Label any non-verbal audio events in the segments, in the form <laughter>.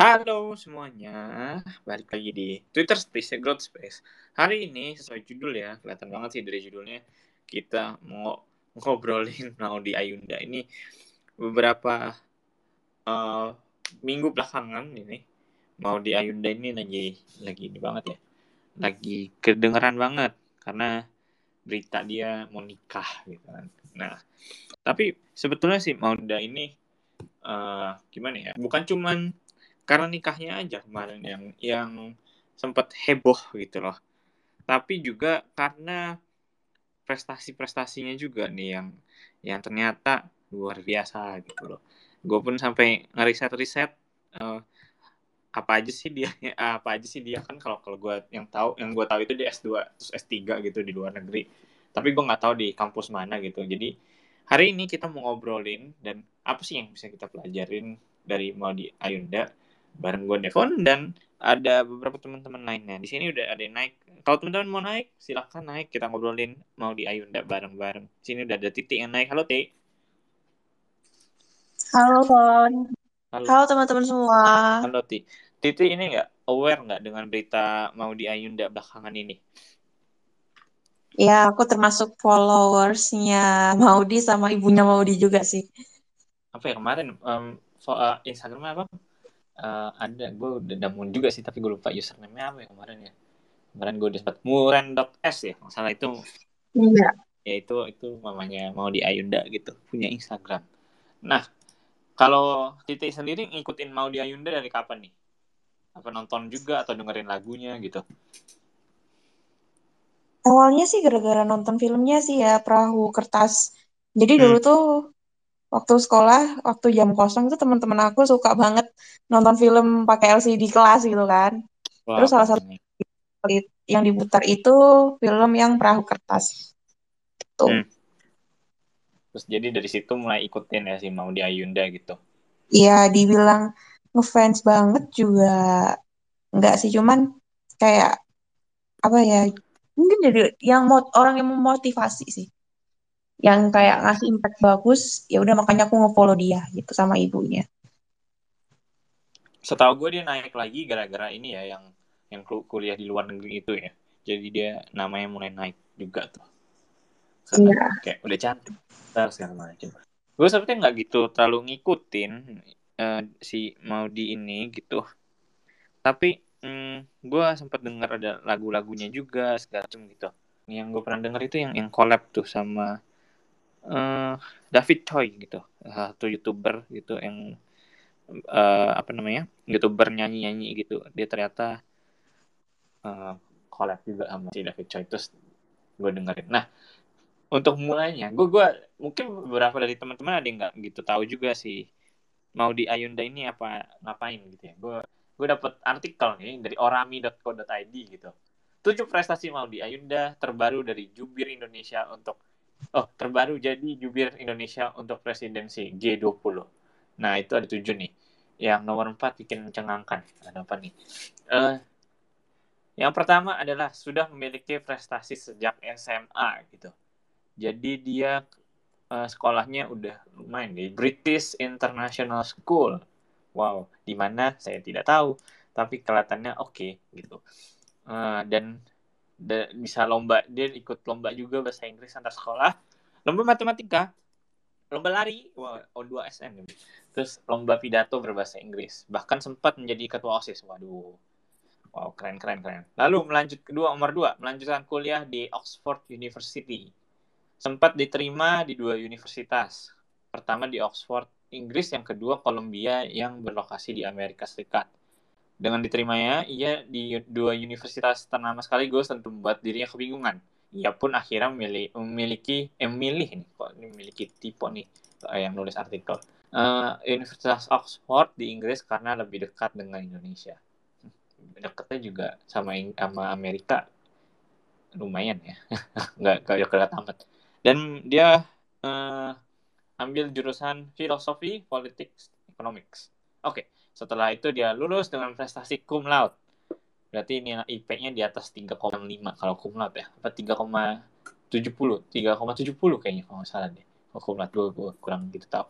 Halo semuanya, balik lagi di Twitter Space, Growth Space. Hari ini sesuai judul ya, kelihatan banget sih dari judulnya, kita mau ngobrolin <laughs> mau di Ayunda ini beberapa uh, minggu belakangan ini mau di Ayunda ini lagi lagi ini banget ya, lagi kedengeran banget karena berita dia mau nikah gitu kan. Nah, tapi sebetulnya sih Mauda ini uh, gimana ya? Bukan cuman karena nikahnya aja kemarin yang yang sempat heboh gitu loh. Tapi juga karena prestasi-prestasinya juga nih yang yang ternyata luar biasa gitu loh. Gue pun sampai ngeriset-riset uh, apa aja sih dia <laughs> apa aja sih dia kan kalau kalau gue yang tahu yang gue tahu itu di S2 terus S3 gitu di luar negeri. Tapi gue nggak tahu di kampus mana gitu. Jadi hari ini kita mau ngobrolin dan apa sih yang bisa kita pelajarin dari mau di Ayunda bareng gue Devon dan ada beberapa teman-teman lainnya. Di sini udah ada yang naik. Kalau teman-teman mau naik, silahkan naik. Kita ngobrolin mau di Ayunda bareng-bareng. Di sini udah ada Titi yang naik. Halo, Ti. Halo, Kon. Halo, Halo teman-teman semua. Halo, Ti. Titi ini nggak aware nggak dengan berita mau di Ayunda belakangan ini? Ya, aku termasuk followersnya Maudi sama ibunya Maudi juga sih. Apa ya kemarin um, uh, Instagramnya apa? Uh, ada gue udah damun juga sih tapi gue lupa username-nya apa ya kemarin ya. Kemarin gue udah sempat muren.s ya masalah itu. Iya. Ya itu itu mamanya mau di Ayunda gitu punya Instagram. Nah kalau Titi sendiri ngikutin mau di Ayunda dari kapan nih? Apa nonton juga atau dengerin lagunya gitu? Awalnya sih gara-gara nonton filmnya sih ya perahu kertas. Jadi hmm. dulu tuh waktu sekolah waktu jam kosong itu teman-teman aku suka banget nonton film pakai LCD kelas gitu kan. Terus salah satu yang diputar itu film yang perahu kertas. Tuh. Hmm. terus jadi dari situ mulai ikutin ya sih mau di Ayunda gitu. Iya dibilang ngefans banget juga enggak sih cuman kayak apa ya mungkin jadi yang mau orang yang memotivasi sih yang kayak ngasih impact bagus ya udah makanya aku ngefollow dia gitu sama ibunya. Setahu gue dia naik lagi gara-gara ini ya yang yang kuliah di luar negeri itu ya. Jadi dia namanya mulai naik juga tuh. Yeah. kayak udah cantik terus segala macam. Gue sepertinya nggak gitu terlalu ngikutin uh, si Maudi ini gitu. Tapi mm, gue sempat dengar ada lagu-lagunya juga segala macam gitu. Yang gue pernah denger itu yang yang collab tuh sama uh, David Choi gitu. Satu youtuber gitu yang uh, apa namanya youtuber nyanyi nyanyi gitu. Dia ternyata uh, collab juga sama si David Choi. Terus gue dengerin. Nah untuk mulainya gue gue mungkin beberapa dari teman-teman ada yang nggak gitu tahu juga sih mau di Ayunda ini apa ngapain gitu ya. Gue gue dapet artikel nih dari orami.co.id gitu. Tujuh prestasi mau di Ayunda terbaru dari jubir Indonesia untuk Oh, terbaru jadi jubir Indonesia untuk presidensi G20. Nah, itu ada tujuh nih. Yang nomor empat bikin mencengangkan. Ada apa nih? Uh, yang pertama adalah sudah memiliki prestasi sejak SMA gitu. Jadi dia uh, sekolahnya udah lumayan di British International School. Wow, di mana saya tidak tahu, tapi kelihatannya oke okay, gitu. Uh, dan da, bisa lomba dia ikut lomba juga bahasa Inggris antar sekolah. Lomba matematika. Lomba lari. Wah O2 SN terus lomba pidato berbahasa Inggris. Bahkan sempat menjadi ketua OSIS waduh. Wow keren keren keren. Lalu melanjut kedua nomor dua melanjutkan kuliah di Oxford University. Sempat diterima di dua universitas. Pertama di Oxford Inggris yang kedua Columbia yang berlokasi di Amerika Serikat dengan diterimanya, ia di dua universitas ternama sekaligus tentu membuat dirinya kebingungan. Ia pun akhirnya memilih, memiliki, eh, memilih nih, kok memiliki tipe nih eh, yang nulis artikel. Uh, Universitas Oxford di Inggris karena lebih dekat dengan Indonesia. Dekatnya juga sama sama Amerika lumayan ya, <laughs> nggak nggak dekat amat. Dan dia uh, ambil jurusan filosofi, politics, economics. Oke. Okay setelah itu dia lulus dengan prestasi cum laude. Berarti ini IP-nya di atas 3,5 kalau cum laude ya. Apa 3,70? 3,70 kayaknya kalau nggak salah deh. Kalau cum laude gue, kurang gitu tahu.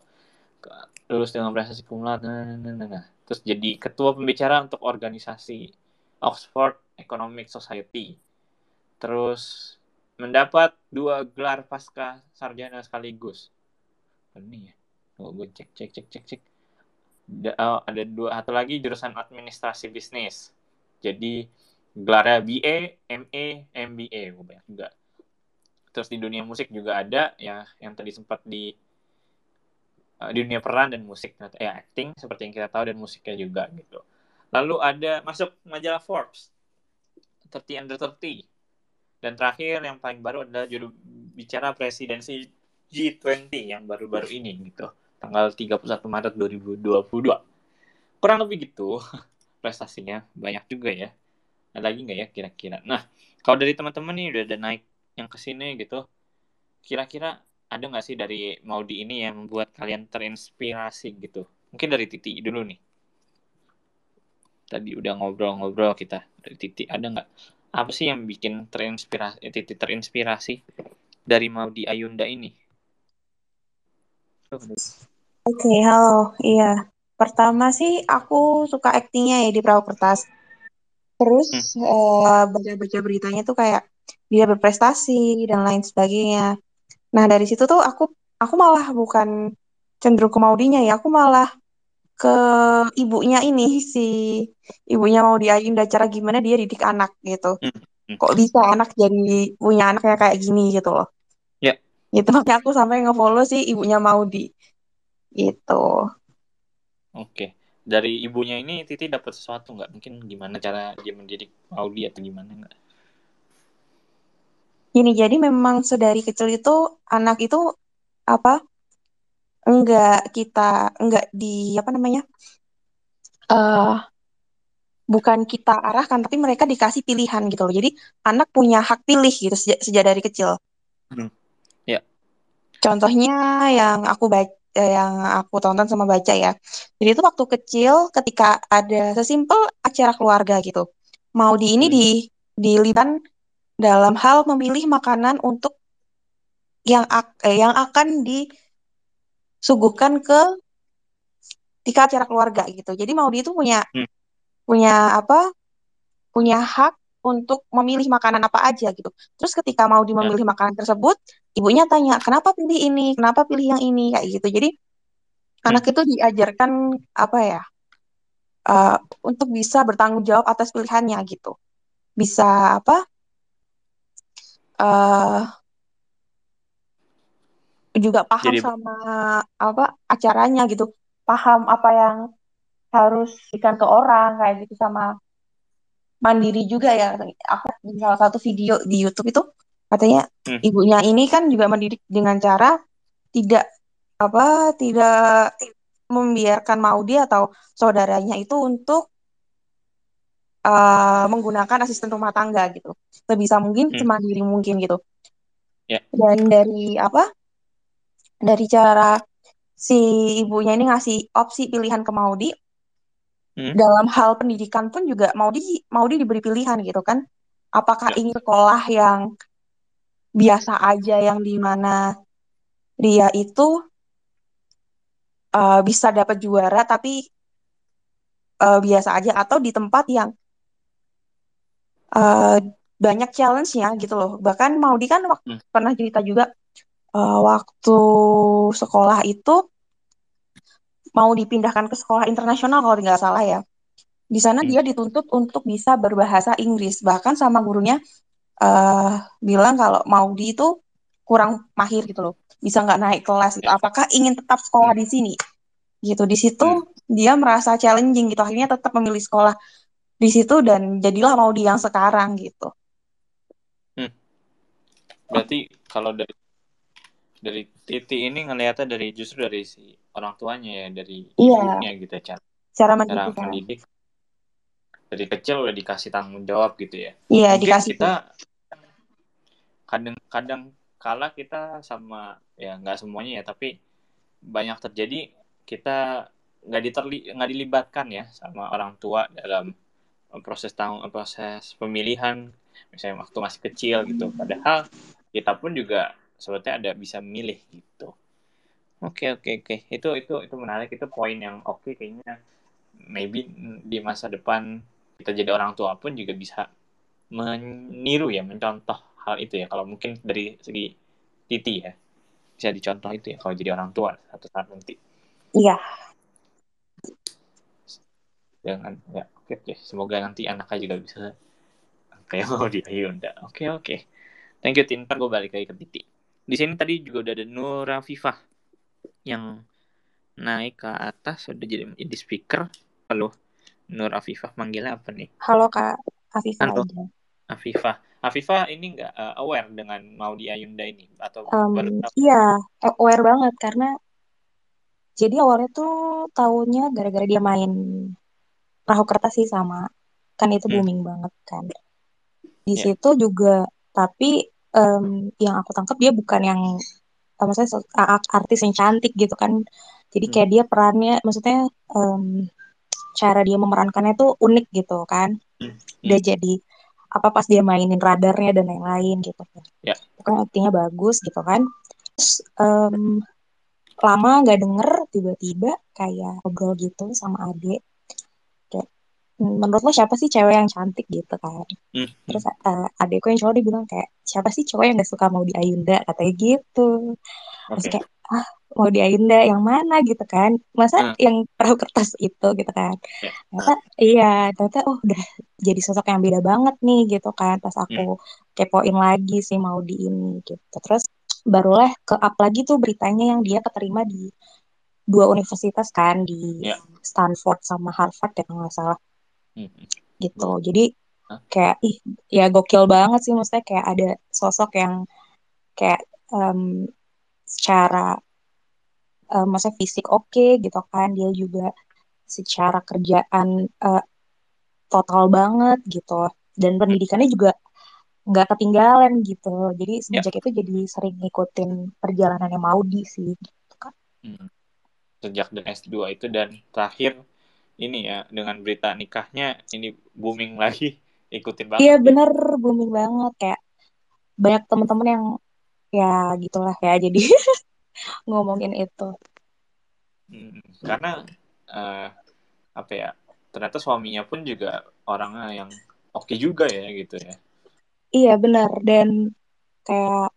lulus dengan prestasi kumlat nah, nah, nah, nah. terus jadi ketua pembicara untuk organisasi Oxford Economic Society terus mendapat dua gelar pasca sarjana sekaligus ini ya oh, gue cek cek cek cek cek oh, ada dua satu lagi jurusan administrasi bisnis. Jadi gelarnya BA MA MBA gue banyak juga. Terus di dunia musik juga ada ya yang tadi sempat di uh, di dunia peran dan musik. Ya acting seperti yang kita tahu dan musiknya juga gitu. Lalu ada masuk majalah Forbes 30 under 30 dan terakhir yang paling baru adalah juru bicara presidensi G20 yang baru-baru ini gitu tanggal 31 Maret 2022 kurang lebih gitu <laughs> prestasinya banyak juga ya ada lagi nggak ya kira-kira nah kalau dari teman-teman nih udah ada naik yang ke sini gitu kira-kira ada nggak sih dari Maudi ini yang membuat kalian terinspirasi gitu? Mungkin dari Titi dulu nih. Tadi udah ngobrol-ngobrol kita dari Titi. Ada nggak? Apa sih yang bikin terinspirasi, eh, Titi terinspirasi dari Maudi Ayunda ini? Oke, okay, halo. Iya. Pertama sih aku suka aktingnya ya di Perahu Kertas. Terus hmm. uh, baca-baca beritanya tuh kayak dia berprestasi dan lain sebagainya. Nah, dari situ tuh aku aku malah bukan cenderung ke Maudinya ya, aku malah ke ibunya ini <laughs> si ibunya mau Ayunda cara gimana dia didik anak gitu. Hmm, hmm. Kok bisa anak jadi punya anaknya kayak gini gitu loh. Ya. Yeah. Gitu <laughs> makanya aku sampai ngefollow si ibunya Maudi. Gitu. Oke. Dari ibunya ini Titi dapat sesuatu nggak? Mungkin gimana cara dia mendidik Maudi atau gimana nggak? Gini, jadi memang sedari kecil itu anak itu apa? Enggak kita enggak di apa namanya? Uh, bukan kita arahkan tapi mereka dikasih pilihan gitu loh. Jadi anak punya hak pilih gitu sejak, sejak dari kecil. Hmm. Ya. Yeah. Contohnya yang aku baca yang aku tonton sama baca ya. Jadi itu waktu kecil ketika ada sesimpel acara keluarga gitu. Mau di ini hmm. di diliban dalam hal memilih makanan untuk yang eh, yang akan disuguhkan ke ketika acara keluarga gitu. Jadi Maudi itu punya hmm. punya apa? Punya hak untuk memilih makanan apa aja gitu. Terus ketika Maudi ya. memilih makanan tersebut, ibunya tanya, "Kenapa pilih ini? Kenapa pilih yang ini?" kayak gitu. Jadi hmm. anak itu diajarkan apa ya? Uh, untuk bisa bertanggung jawab atas pilihannya gitu. Bisa apa? uh, juga paham Jadi... sama apa acaranya gitu paham apa yang harus diberikan ke orang kayak gitu sama mandiri juga ya aku di salah satu video di YouTube itu katanya hmm. ibunya ini kan juga mendidik dengan cara tidak apa tidak membiarkan Maudi atau saudaranya itu untuk uh, menggunakan asisten rumah tangga gitu sebisa mungkin hmm. semandiri mungkin gitu yeah. dan dari apa dari cara si ibunya ini ngasih opsi pilihan ke Maudi hmm. dalam hal pendidikan pun juga Maudi Maudi diberi pilihan gitu kan apakah yeah. ini sekolah yang biasa aja yang di mana dia itu uh, bisa dapat juara tapi uh, biasa aja atau di tempat yang uh, banyak challenge-nya gitu loh. Bahkan Maudi kan waktu, hmm. pernah cerita juga uh, waktu sekolah itu mau dipindahkan ke sekolah internasional kalau nggak salah ya. Di sana hmm. dia dituntut untuk bisa berbahasa Inggris. Bahkan sama gurunya uh, bilang kalau Maudi itu kurang mahir gitu loh. Bisa nggak naik kelas gitu. Apakah ingin tetap sekolah di sini? Gitu. Di situ hmm. dia merasa challenging gitu. Akhirnya tetap memilih sekolah di situ dan jadilah mau di yang sekarang gitu. Hmm. Berarti kalau dari dari Titi ini ngelihatnya dari justru dari si orang tuanya ya dari iya. ibunya gitu ya cara cara mendidik, cara kan. mendidik dari kecil udah dikasih tanggung jawab gitu ya. Iya Mungkin dikasih. Kita kadang-kadang kala kita sama ya nggak semuanya ya tapi banyak terjadi kita nggak diterli nggak dilibatkan ya sama orang tua dalam proses tahun proses pemilihan misalnya waktu masih kecil gitu padahal kita pun juga sebetulnya ada bisa milih gitu. Oke oke oke. Itu itu itu menarik. Itu poin yang oke okay, kayaknya. Maybe di masa depan kita jadi orang tua pun juga bisa meniru ya mencontoh hal itu ya. Kalau mungkin dari segi Titi ya bisa dicontoh itu ya kalau jadi orang tua satu saat nanti. Iya. Dengan ya oke oke. Semoga nanti anaknya juga bisa. Kayak mau di oke oke. Thank you Tinta gue balik lagi ke Titi di sini tadi juga udah ada Nura Viva yang naik ke atas udah jadi jadi speaker. Halo Nur Afifah manggilnya apa nih? Halo kak. Afifah halo. aja. Afifah Afifah ini nggak uh, aware dengan mau di Ayunda ini? Atau um, iya aware banget karena jadi awalnya tuh tahunnya gara-gara dia main perahu kertas sih sama. Kan itu hmm. booming banget kan. Di yeah. situ juga tapi um, yang aku tangkap dia bukan yang uh, maksudnya artis yang cantik gitu kan jadi kayak hmm. dia perannya maksudnya um, cara dia memerankannya tuh unik gitu kan hmm. dia hmm. jadi apa pas dia mainin radarnya dan lain-lain gitu kan pokoknya aktingnya bagus gitu kan terus um, lama nggak denger tiba-tiba kayak ngobrol gitu sama Ade kayak menurut lo siapa sih cewek yang cantik gitu kan mm. terus uh, adekku yang cowok dia bilang kayak siapa sih cowok yang gak suka mau di Ayunda katanya gitu terus kayak ah mau di Ayunda yang mana gitu kan masa uh. yang perahu kertas itu gitu kan yeah. ternyata uh. iya ternyata oh udah jadi sosok yang beda banget nih gitu kan pas aku hmm. kepoin lagi sih mau di ini gitu terus barulah ke up lagi tuh beritanya yang dia keterima di dua universitas kan di yeah. Stanford sama Harvard ya kalau nggak salah hmm. Gitu. Jadi kayak ih ya gokil banget sih maksudnya kayak ada sosok yang kayak um, secara uh, maksudnya fisik oke okay, gitu kan. Dia juga secara kerjaan uh, total banget gitu. Dan pendidikannya juga nggak ketinggalan gitu. Jadi sejak itu jadi sering ngikutin perjalanannya Maudi sih gitu kan. Hmm. sejak dan S2 itu dan terakhir ini ya dengan berita nikahnya ini booming lagi ikutin banget. Iya bener booming banget. Kayak banyak temen-temen yang ya gitulah ya jadi <laughs> ngomongin itu. Hmm, karena uh, apa ya ternyata suaminya pun juga orangnya yang oke okay juga ya gitu ya. Iya benar dan kayak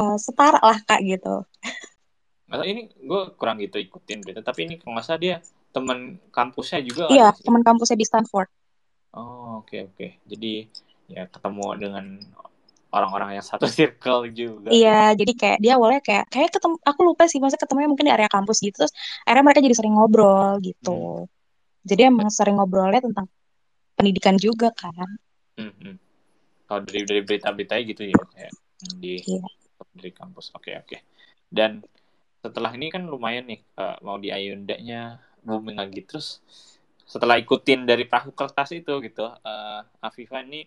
uh, setara lah kak gitu. Masa ini gue kurang gitu ikutin gitu tapi ini kalau nggak salah dia teman kampusnya juga iya teman kampusnya di Stanford oh oke okay, oke okay. jadi ya ketemu dengan orang-orang yang satu circle juga. Iya, jadi kayak dia awalnya kayak kayak ketemu aku lupa sih maksudnya ketemunya mungkin di area kampus gitu terus akhirnya mereka jadi sering ngobrol gitu. Hmm. Jadi emang sering ngobrolnya tentang pendidikan juga kan. Hmm, hmm. Kalau dari dari berita-berita gitu ya kayak di iya. dari kampus. Oke, okay, oke. Okay. Dan setelah ini kan lumayan nih uh, mau di Ayunda-nya booming lagi terus setelah ikutin dari perahu kertas itu gitu uh, Afifa ini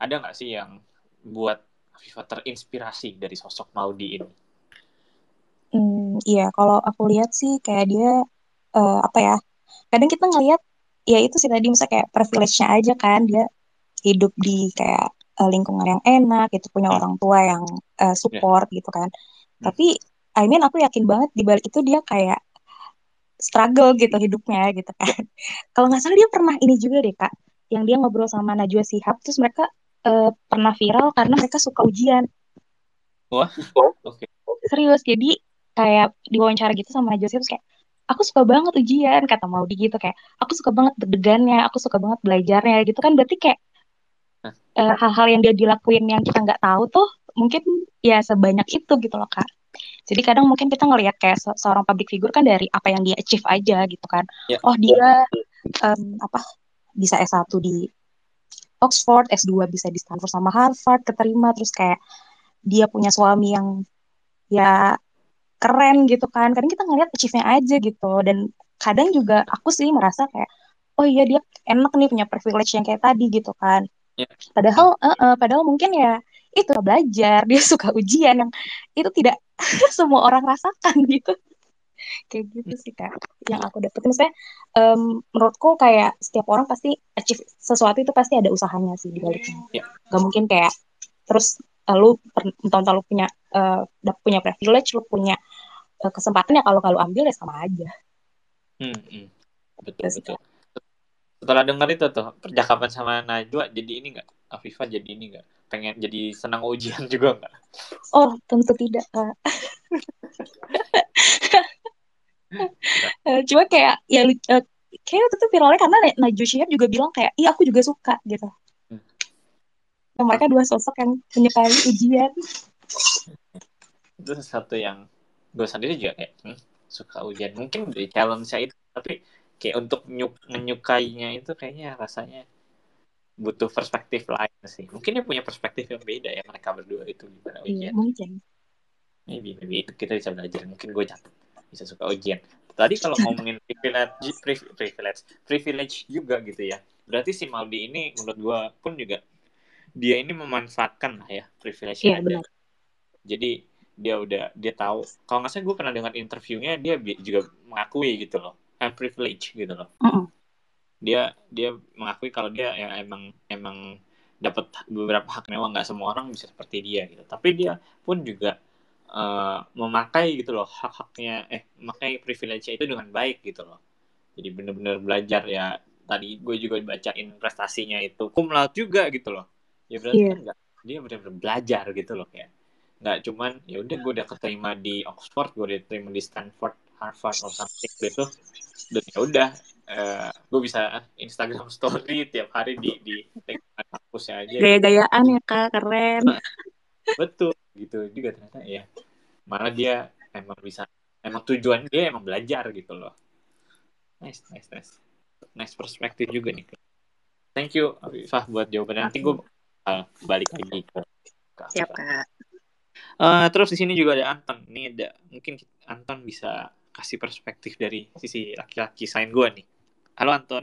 ada nggak sih yang buat Afifa terinspirasi dari sosok Maudi ini? Hmm, iya, kalau aku lihat sih kayak dia uh, apa ya? Kadang kita ngelihat ya itu sih tadi misalnya kayak privilege-nya aja kan dia hidup di kayak uh, lingkungan yang enak, itu punya hmm. orang tua yang uh, support yeah. gitu kan. Hmm. Tapi I mean aku yakin banget di balik itu dia kayak struggle gitu hidupnya gitu kan. <laughs> Kalau nggak salah dia pernah ini juga deh kak, yang dia ngobrol sama Najwa Sihab, terus mereka uh, pernah viral karena mereka suka ujian. Wah, oke. Okay. Serius, jadi kayak diwawancara gitu sama Najwa terus kayak aku suka banget ujian kata Maudi gitu kayak aku suka banget deg-degannya, aku suka banget belajarnya gitu kan berarti kayak uh, hal-hal yang dia dilakuin yang kita nggak tahu tuh mungkin ya sebanyak itu gitu loh kak. Jadi kadang mungkin kita ngelihat kayak se seorang public figure kan dari apa yang dia achieve aja gitu kan. Yeah. Oh dia um, apa bisa S1 di Oxford, S2 bisa di Stanford sama Harvard, keterima terus kayak dia punya suami yang ya keren gitu kan. Kadang kita ngeliat achieve-nya aja gitu dan kadang juga aku sih merasa kayak oh iya dia enak nih punya privilege yang kayak tadi gitu kan. Yeah. Padahal uh, uh, padahal mungkin ya itu belajar, dia <laughs> suka ujian yang itu tidak <laughs> semua orang rasakan <laughs> gitu. Kayak gitu sih kak yang aku dapetin misalnya um, menurutku kayak setiap orang pasti achieve sesuatu itu pasti ada usahanya sih di baliknya yeah. gak mungkin kayak terus uh, lu tahun-tahun lu punya uh, punya privilege lu punya kesempatan ya kalau kalau ambil ya sama aja. Hmm, hmm. betul Terus, betul setelah dengar itu tuh percakapan sama Najwa jadi ini nggak? Afifah jadi ini nggak? Pengen jadi senang ujian <laughs> juga nggak? Oh tentu tidak kak. <laughs> Cuma kayak ya uh, kayak waktu itu viralnya karena Najwa Shihab juga bilang kayak iya aku juga suka gitu. Hmm. mereka dua sosok yang menyukai ujian. Itu sesuatu yang gue sendiri juga kayak hmm, suka ujian. Mungkin dari challenge saya itu tapi kayak untuk nyuk menyukainya itu kayaknya rasanya butuh perspektif lain sih. Mungkin dia punya perspektif yang beda ya mereka berdua itu gimana iya, ujian. iya, mungkin. Maybe maybe itu kita bisa belajar. Mungkin gue catat bisa suka ujian. Tadi kalau ngomongin privilege <laughs> privilege privilege juga gitu ya. Berarti si Maldi ini menurut gue pun juga dia ini memanfaatkan lah ya privilege iya, benar. jadi dia udah dia tahu. Kalau nggak salah gue pernah dengar interviewnya dia juga mengakui gitu loh I'm privilege gitu loh. Uh -uh. dia dia mengakui kalau dia ya emang emang dapat beberapa hak mewah. Nggak semua orang bisa seperti dia gitu. Tapi dia pun juga uh, memakai gitu loh hak-haknya eh memakai privilege itu dengan baik gitu loh. Jadi bener-bener belajar ya. Tadi gue juga bacain prestasinya itu. Cum juga gitu loh. Ya berarti yeah. kan enggak dia benar-benar belajar gitu loh kayak. Nggak cuman ya udah gue udah keterima di Oxford gue udah keterima di Stanford Harvard atau something gitu. Dan ya udah uh, gue bisa Instagram story tiap hari di di kampusnya aja. Gaya-gayaan ya kak keren. Betul gitu juga ternyata ya malah dia emang bisa emang tujuan dia emang belajar gitu loh. Nice nice nice. Nice perspektif juga nih thank you Afifah buat jawabannya. Nanti gue uh, balik lagi ke, ke siap kak. Uh, terus di sini juga ada Anton. Nih ada mungkin Anton bisa kasih perspektif dari sisi laki-laki sign gue nih. Halo Anton.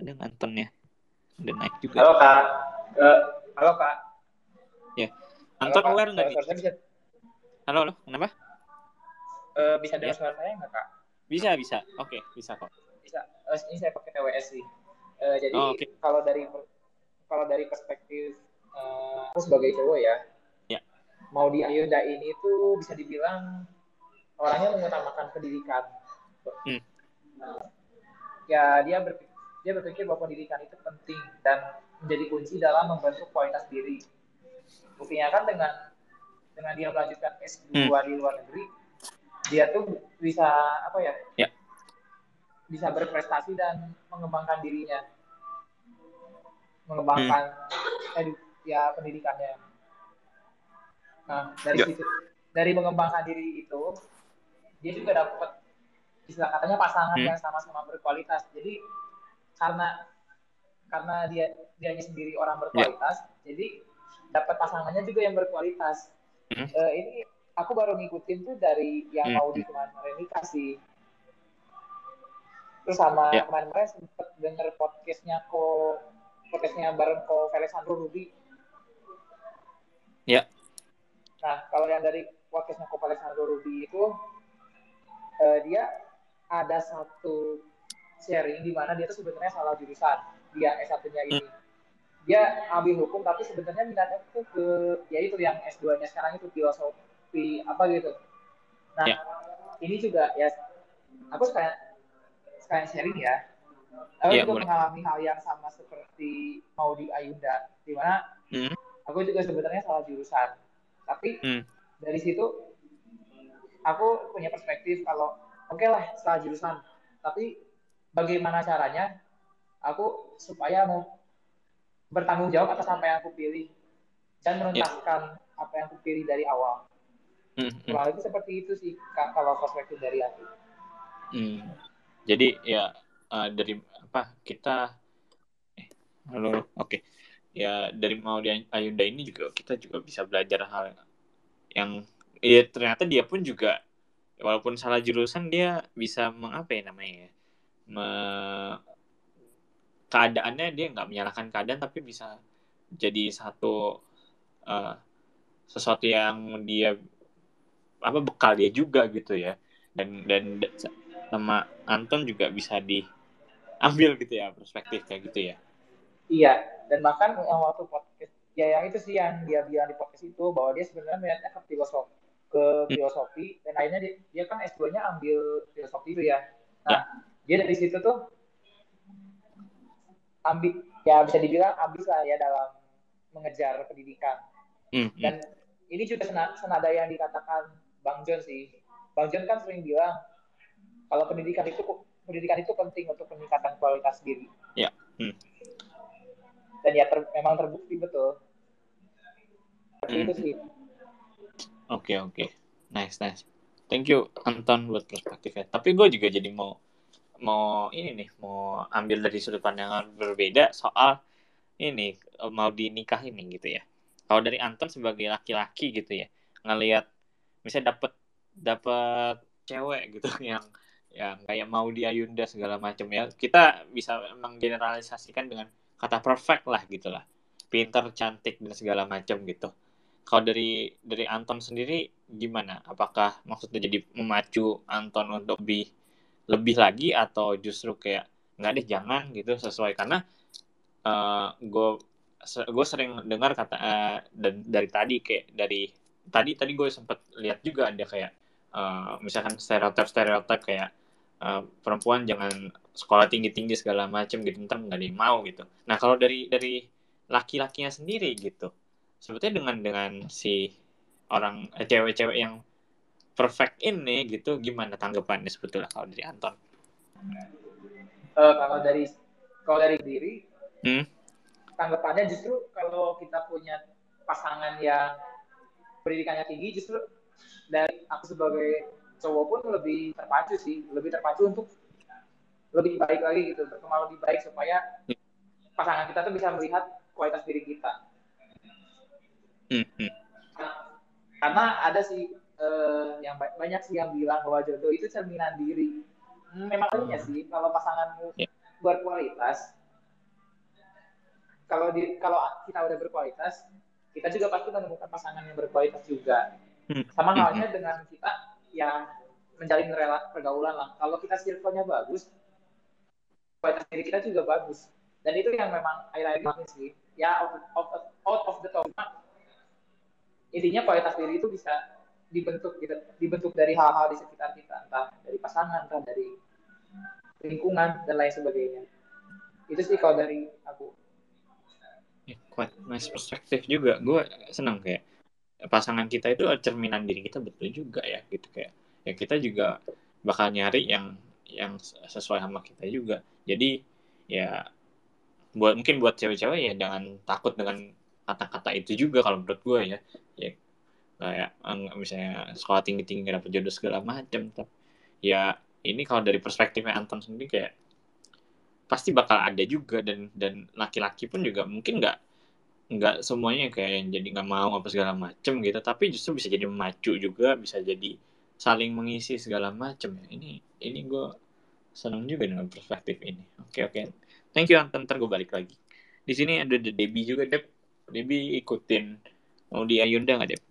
Ada Anton ya? Udah naik juga. Halo kak. Uh, halo kak. Ya. Anton halo, aware nggak nih? bisa... halo halo. Kenapa? Uh, bisa dengar ya. suara saya nggak kak? Bisa bisa. Oke okay, bisa kok. Bisa. Uh, ini saya pakai TWS sih. Uh, jadi oh, okay. kalau dari kalau dari perspektif uh, aku sebagai cowok ya, ya. mau di Ayunda ini tuh bisa dibilang orangnya mengutamakan pendidikan. Hmm. ya dia berpikir, dia berpikir bahwa pendidikan itu penting dan menjadi kunci dalam membentuk kualitas diri. Buktinya kan dengan dengan dia melanjutkan S2 hmm. di luar negeri, dia tuh bisa apa ya? ya. Bisa berprestasi dan mengembangkan dirinya mengembangkan hmm. edu, ya pendidikannya. Nah dari ya. situ dari mengembangkan diri itu dia juga dapat istilah katanya pasangan hmm. yang sama-sama berkualitas. Jadi karena karena dia dianya sendiri orang berkualitas, ya. jadi dapat pasangannya juga yang berkualitas. Hmm. Uh, ini aku baru ngikutin tuh dari yang hmm. mau di kemarin nikah sih. Terus sama ya. kemarin-kemarin sempet denger podcastnya kok podcastnya bareng ko Alessandro Ruby. Ya. Nah, kalau yang dari podcastnya ko Alessandro Ruby itu uh, dia ada satu sharing di mana dia tuh sebenarnya salah jurusan. Dia S1-nya ini. Dia ambil hukum tapi sebenarnya minatnya tuh ke ya itu yang S2-nya sekarang itu filosofi apa gitu. Nah, ya. ini juga ya aku sekalian sekalian sharing ya Aku ya, juga mengalami hal yang sama seperti Maudi Ayunda, di mana hmm. aku juga sebenarnya salah jurusan. Tapi hmm. dari situ aku punya perspektif kalau oke okay lah salah jurusan, tapi bagaimana caranya aku supaya mau bertanggung jawab atas apa yang aku pilih dan menuntaskan ya. apa yang aku pilih dari awal. Hmm. Kurang lebih seperti itu sih kalau perspektif dari aku. Hmm. Jadi ya uh, dari apa kita eh, halo oke okay. ya dari mau di Ayunda ini juga kita juga bisa belajar hal yang ya ternyata dia pun juga walaupun salah jurusan dia bisa mengapa ya namanya ya me, keadaannya dia nggak menyalahkan keadaan tapi bisa jadi satu uh, sesuatu yang dia apa bekal dia juga gitu ya. Dan dan sama Anton juga bisa di ambil gitu ya perspektif kayak gitu ya. Iya dan bahkan waktu podcast ya yang itu sih yang dia bilang di podcast itu bahwa dia sebenarnya melihatnya ke filosofi ke filosofi dan akhirnya dia, dia kan S2-nya ambil filosofi itu ya. Nah, ya. dia dari situ tuh ambil ya bisa dibilang ambis lah ya dalam mengejar pendidikan. Mm -hmm. Dan ini juga senada yang dikatakan Bang John sih. Bang John kan sering bilang kalau pendidikan itu pendidikan itu penting untuk peningkatan kualitas diri. Ya. Hmm. Dan ya ter, memang terbukti betul. Seperti hmm. itu sih. Oke okay, oke, okay. nice nice. Thank you Anton buat perspektifnya. Tapi gue juga jadi mau mau ini nih mau ambil dari sudut pandang berbeda soal ini mau dinikah ini gitu ya. Kalau dari Anton sebagai laki-laki gitu ya ngelihat misalnya dapat dapat cewek gitu <laughs> yang yang kayak mau di Ayunda segala macam ya kita bisa menggeneralisasikan dengan kata perfect lah gitu lah pintar cantik dan segala macam gitu kalau dari dari Anton sendiri gimana? Apakah maksudnya jadi memacu Anton untuk lebih lebih lagi atau justru kayak nggak deh jangan gitu sesuai? Karena uh, eh, gue gue sering dengar kata uh, dan dari tadi kayak dari tadi tadi gue sempat lihat juga ada kayak uh, misalkan stereotip stereotip kayak uh, perempuan jangan sekolah tinggi tinggi segala macam gitu ntar nggak ada yang mau gitu. Nah kalau dari dari laki-lakinya sendiri gitu sebetulnya dengan dengan si orang eh, cewek-cewek yang perfect ini gitu gimana tanggapannya sebetulnya kalau dari Anton? Uh, kalau dari kalau dari diri hmm? tanggapannya justru kalau kita punya pasangan yang pendidikannya tinggi justru dari aku sebagai cowok pun lebih terpacu sih lebih terpacu untuk lebih baik lagi gitu berkembang lebih baik supaya pasangan kita tuh bisa melihat kualitas diri kita hmm. karena ada sih uh, yang banyak sih yang bilang bahwa jodoh itu cerminan diri hmm, memang benar sih kalau pasanganmu yeah. berkualitas kalau di kalau kita udah berkualitas kita juga pasti menemukan pasangan yang berkualitas juga. Hmm. Sama halnya dengan kita yang menjalin rela pergaulan lah. Kalau kita circle-nya bagus, kualitas diri kita juga bagus. Dan itu yang memang akhir-akhir ini sih. Ya out of, out of the top. Intinya kualitas diri itu bisa dibentuk gitu, dibentuk dari hal-hal di sekitar kita, entah dari pasangan, entah dari lingkungan dan lain sebagainya. Itu sih kalau dari aku. Quite nice perspektif juga. Gue senang kayak pasangan kita itu cerminan diri kita betul juga ya gitu. Kayak ya kita juga bakal nyari yang yang sesuai sama kita juga. Jadi ya buat mungkin buat cewek-cewek ya jangan takut dengan kata-kata itu juga kalau menurut gue ya. Ya kayak misalnya sekolah tinggi tinggi dapat jodoh segala macam ya ini kalau dari perspektifnya Anton sendiri kayak pasti bakal ada juga dan dan laki-laki pun juga mungkin nggak nggak semuanya kayak yang jadi nggak mau apa segala macem gitu tapi justru bisa jadi memacu juga bisa jadi saling mengisi segala macem ya. Ini ini gue senang juga dengan perspektif ini. Oke okay, oke. Okay. thank you Anton. Ntar gue balik lagi. Di sini ada The Debbie juga Deb Debbie ikutin mau di Ayunda nggak Deb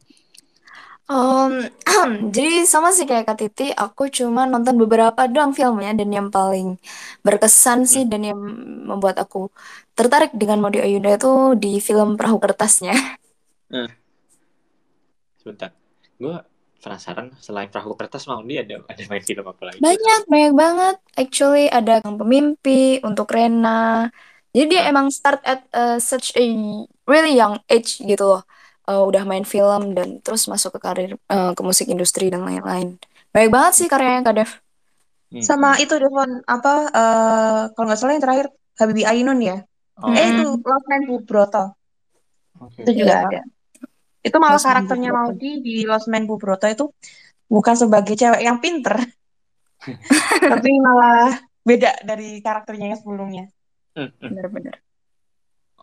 Um, <clears throat> jadi sama sih kayak Kak Titi, aku cuma nonton beberapa doang filmnya dan yang paling berkesan sih hmm. dan yang membuat aku tertarik dengan Modi Ayunda itu di film Perahu Kertasnya. <laughs> Hmm. Sebentar, gue penasaran selain Perahu Kertas mau dia ada ada main film apa lagi? Banyak, banyak banget. Actually ada Kang Pemimpi untuk Rena. Jadi dia emang start at uh, such a really young age gitu loh uh, udah main film dan terus masuk ke karir uh, ke musik industri dan lain-lain. Baik banget sih karyanya Kak Dev. Hmm. Sama itu Devon apa uh, kalau nggak salah yang terakhir Habibie Ainun ya. Oh. Eh itu Love Man Bubroto. Okay. Itu juga yeah. ada. Itu malah Lost karakternya Maudi di Lost Man Bubroto itu bukan sebagai cewek yang pinter. <laughs> tapi malah beda dari karakternya yang sebelumnya. Hmm, hmm. Bener-bener.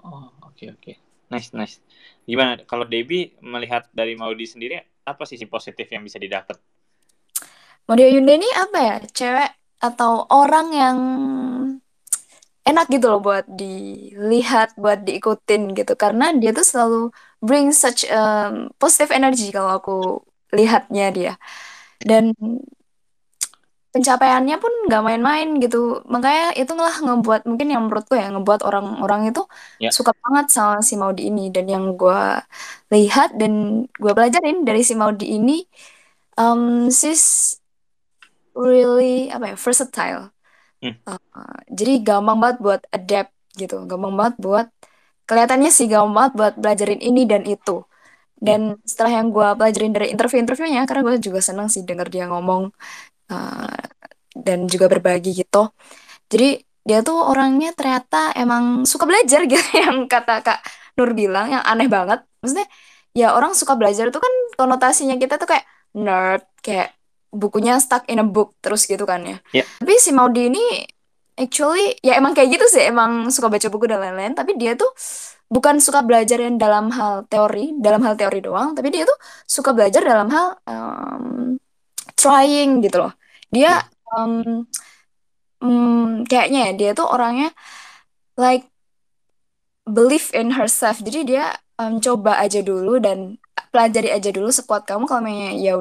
Oh, oke okay, oke. Okay. Nice, nice. Gimana kalau Debbie melihat dari Maudi sendiri apa sih sisi positif yang bisa didapat? Maudi Ayunda ini apa ya? Cewek atau orang yang enak gitu loh buat dilihat, buat diikutin gitu karena dia tuh selalu bring such um, positive energy kalau aku lihatnya dia. Dan pencapaiannya pun nggak main-main gitu makanya itu lah ngebuat mungkin yang menurutku ya ngebuat orang-orang itu yeah. suka banget sama si Maudi ini dan yang gue lihat dan gue pelajarin dari si Maudi ini um, sis really apa ya versatile hmm. uh, jadi gampang banget buat adapt gitu gampang banget buat kelihatannya sih gampang banget buat belajarin ini dan itu dan hmm. setelah yang gue pelajarin dari interview-interviewnya karena gue juga seneng sih denger dia ngomong uh, dan juga berbagi gitu. Jadi dia tuh orangnya ternyata emang suka belajar gitu <laughs> yang kata kak Nur bilang yang aneh banget. Maksudnya ya orang suka belajar tuh kan konotasinya kita tuh kayak nerd kayak bukunya stuck in a book terus gitu kan ya. Yeah. tapi si Maudi ini actually ya emang kayak gitu sih emang suka baca buku dan lain-lain. Tapi dia tuh bukan suka belajar yang dalam hal teori dalam hal teori doang. Tapi dia tuh suka belajar dalam hal um, trying gitu loh. Dia um, um, kayaknya ya dia tuh orangnya like believe in herself. Jadi dia um, coba aja dulu dan pelajari aja dulu sekuat kamu. Kalau memang ya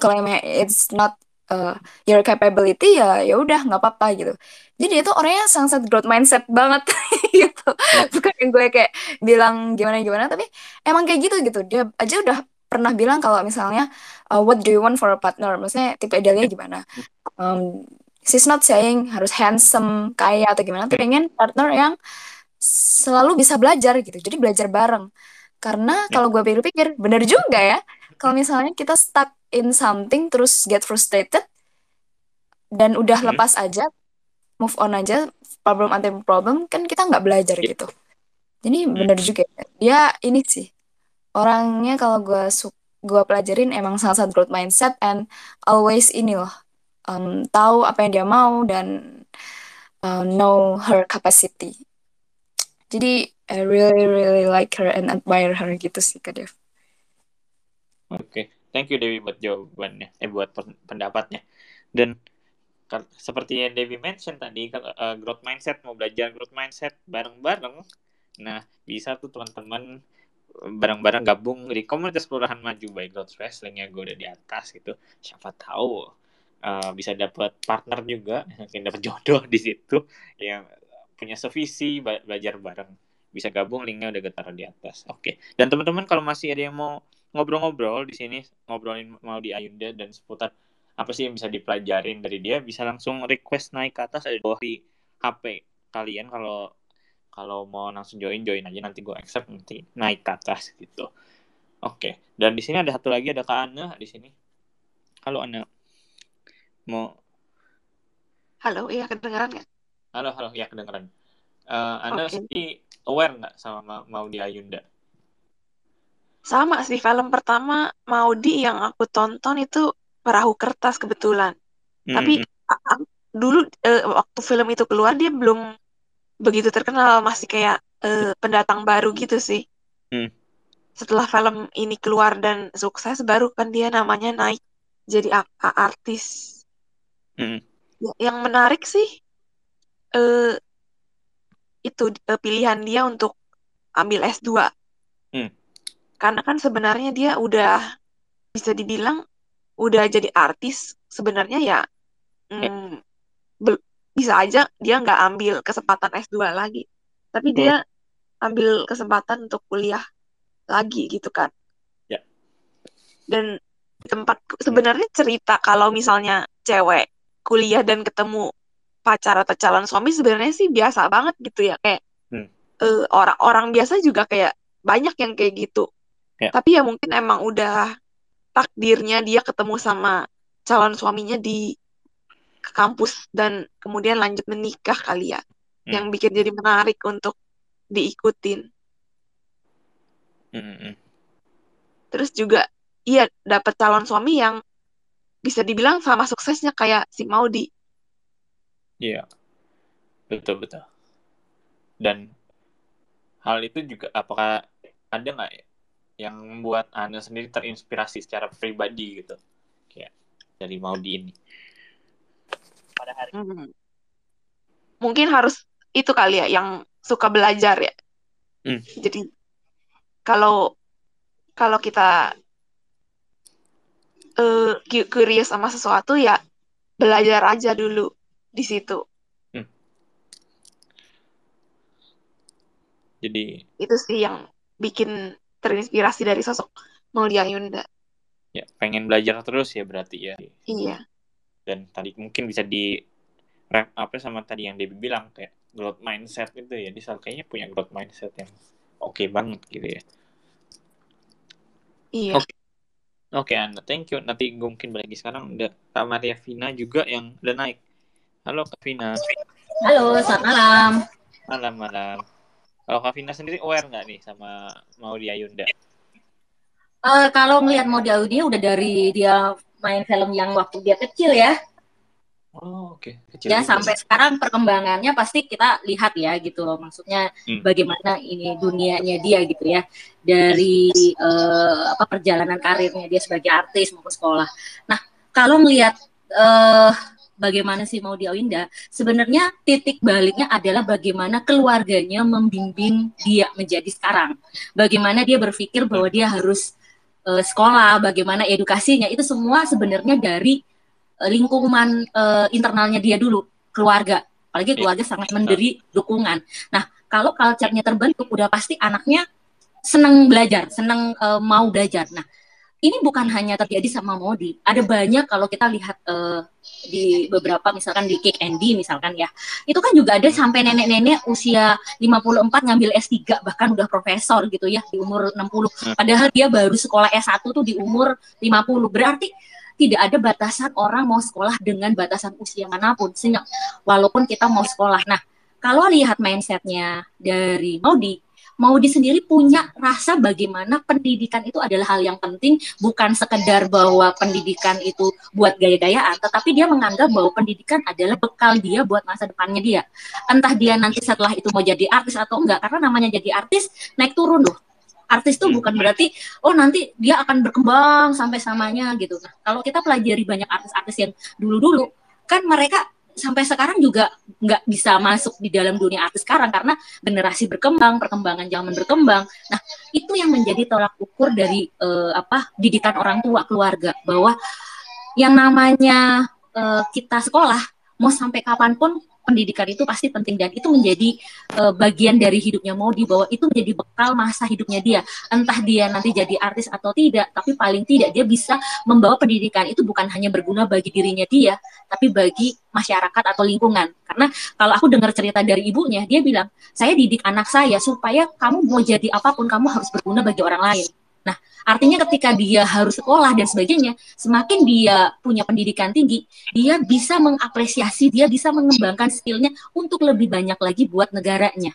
kalau memang it's not uh, your capability ya ya udah nggak apa-apa gitu. Jadi dia tuh orangnya sangat growth mindset banget <laughs> gitu. Ya. bukan yang gue kayak bilang gimana gimana tapi emang kayak gitu gitu. Dia aja udah pernah bilang kalau misalnya uh, what do you want for a partner maksudnya tipe idealnya gimana um, she's not saying harus handsome kaya atau gimana tapi pengen partner yang selalu bisa belajar gitu jadi belajar bareng karena ya. kalau gue pikir-pikir bener juga ya kalau misalnya kita stuck in something terus get frustrated dan udah hmm. lepas aja move on aja problem anti problem kan kita nggak belajar yeah. gitu jadi hmm. bener juga ya. dia ini sih orangnya kalau gue gue pelajarin emang sangat sangat growth mindset and always ini loh um, tahu apa yang dia mau dan uh, know her capacity jadi I really really like her and admire her gitu sih kak Dev. Oke, okay. thank you Dewi buat jawabannya, eh buat pendapatnya. Dan seperti yang Dewi mention tadi, kalau uh, growth mindset mau belajar growth mindset bareng-bareng, nah bisa tuh teman-teman bareng-bareng gabung di komunitas kelurahan maju baik growth wrestling yang gue udah di atas gitu. Siapa tahu uh, bisa dapat partner juga, mungkin dapat jodoh di situ yang punya sevisi belajar bareng. Bisa gabung linknya udah gue taruh di atas. Oke. Okay. Dan teman-teman kalau masih ada yang mau ngobrol-ngobrol di sini ngobrolin mau di Ayunda dan seputar apa sih yang bisa dipelajarin dari dia bisa langsung request naik ke atas ada di HP kalian kalau kalau mau langsung join join aja. Nanti gue accept nanti naik ke atas gitu. Oke. Dan di sini ada satu lagi ada kak Ana di sini. Halo Ana mau halo iya kedengeran nggak? Halo halo. Ya kedengeran. Uh, Ana okay. sih aware nggak sama mau di Ayunda? Sama sih. Film pertama Maudi yang aku tonton itu Perahu Kertas kebetulan. Mm. Tapi dulu uh, waktu film itu keluar dia belum begitu terkenal, masih kayak uh, pendatang baru gitu sih. Mm. Setelah film ini keluar dan sukses baru kan dia namanya naik jadi artis. Mm. Yang menarik sih uh, itu uh, pilihan dia untuk ambil S2. Mm karena kan sebenarnya dia udah bisa dibilang udah jadi artis sebenarnya ya mm, bisa aja dia nggak ambil kesempatan S2 lagi tapi hmm. dia ambil kesempatan untuk kuliah lagi gitu kan ya. dan tempat sebenarnya cerita kalau misalnya cewek kuliah dan ketemu pacar atau calon suami sebenarnya sih biasa banget gitu ya kayak hmm. uh, orang-orang biasa juga kayak banyak yang kayak gitu Ya. Tapi ya mungkin emang udah takdirnya dia ketemu sama calon suaminya di kampus dan kemudian lanjut menikah kali ya. Hmm. Yang bikin jadi menarik untuk diikutin. Hmm. hmm. Terus juga iya dapat calon suami yang bisa dibilang sama suksesnya kayak si Maudi. Iya. Betul betul. Dan hal itu juga apakah ada nggak ya yang membuat anda sendiri terinspirasi secara pribadi gitu kayak dari Maudi ini pada hari hmm. mungkin harus itu kali ya yang suka belajar ya hmm. jadi kalau kalau kita uh, curious sama sesuatu ya belajar aja dulu di situ. Hmm. Jadi itu sih yang bikin terinspirasi dari sosok Maudia Yunda. Ya, pengen belajar terus ya berarti ya. Iya. Dan tadi mungkin bisa di rap apa sama tadi yang Debbie bilang kayak growth mindset itu ya. Dia kayaknya punya growth mindset yang oke okay banget gitu ya. Iya. Oke, okay. okay, Anda, thank you. Nanti gue mungkin lagi sekarang udah Kak Maria Vina juga yang udah naik. Halo Kak Vina. Halo, selamat malam. Malam, malam. Kalau Kak Vina sendiri aware nggak nih sama Maudi Ayunda? Uh, kalau ngelihat model dia udah dari dia main film yang waktu dia kecil ya. Oh, oke. Okay. Ya, sampai sekarang perkembangannya pasti kita lihat ya gitu loh. Maksudnya hmm. bagaimana ini dunianya dia gitu ya. Dari uh, apa perjalanan karirnya dia sebagai artis maupun sekolah. Nah, kalau melihat uh, bagaimana sih mau Awinda, sebenarnya titik baliknya adalah bagaimana keluarganya membimbing dia menjadi sekarang. Bagaimana dia berpikir bahwa dia harus uh, sekolah, bagaimana edukasinya, itu semua sebenarnya dari uh, lingkungan uh, internalnya dia dulu, keluarga. Apalagi iya. keluarga sangat memberi dukungan. Nah, kalau culture-nya terbentuk, udah pasti anaknya senang belajar, senang uh, mau belajar. Nah, ini bukan hanya terjadi sama Modi. Ada banyak kalau kita lihat uh, di beberapa misalkan di Kick Andy misalkan ya. Itu kan juga ada sampai nenek-nenek usia 54 ngambil S3 bahkan udah profesor gitu ya di umur 60. Hmm. Padahal dia baru sekolah S1 tuh di umur 50. Berarti tidak ada batasan orang mau sekolah dengan batasan usia mana pun. Sehingga walaupun kita mau sekolah. Nah, kalau lihat mindsetnya dari Modi, Maudi sendiri punya rasa bagaimana pendidikan itu adalah hal yang penting, bukan sekedar bahwa pendidikan itu buat gaya-gayaan, tetapi dia menganggap bahwa pendidikan adalah bekal dia buat masa depannya dia. Entah dia nanti setelah itu mau jadi artis atau enggak, karena namanya jadi artis naik turun loh. Artis itu bukan berarti oh nanti dia akan berkembang sampai samanya gitu. Nah, kalau kita pelajari banyak artis-artis yang dulu-dulu kan mereka sampai sekarang juga nggak bisa masuk di dalam dunia artis sekarang karena generasi berkembang, perkembangan zaman berkembang. Nah, itu yang menjadi tolak ukur dari uh, apa didikan orang tua keluarga bahwa yang namanya uh, kita sekolah mau sampai kapan pun pendidikan itu pasti penting dan itu menjadi uh, bagian dari hidupnya Modi bahwa itu menjadi bekal masa hidupnya dia. Entah dia nanti jadi artis atau tidak tapi paling tidak dia bisa membawa pendidikan itu bukan hanya berguna bagi dirinya dia tapi bagi masyarakat atau lingkungan. Karena kalau aku dengar cerita dari ibunya dia bilang saya didik anak saya supaya kamu mau jadi apa pun kamu harus berguna bagi orang lain Nah, artinya ketika dia harus sekolah dan sebagainya, semakin dia punya pendidikan tinggi, dia bisa mengapresiasi, dia bisa mengembangkan skillnya untuk lebih banyak lagi buat negaranya.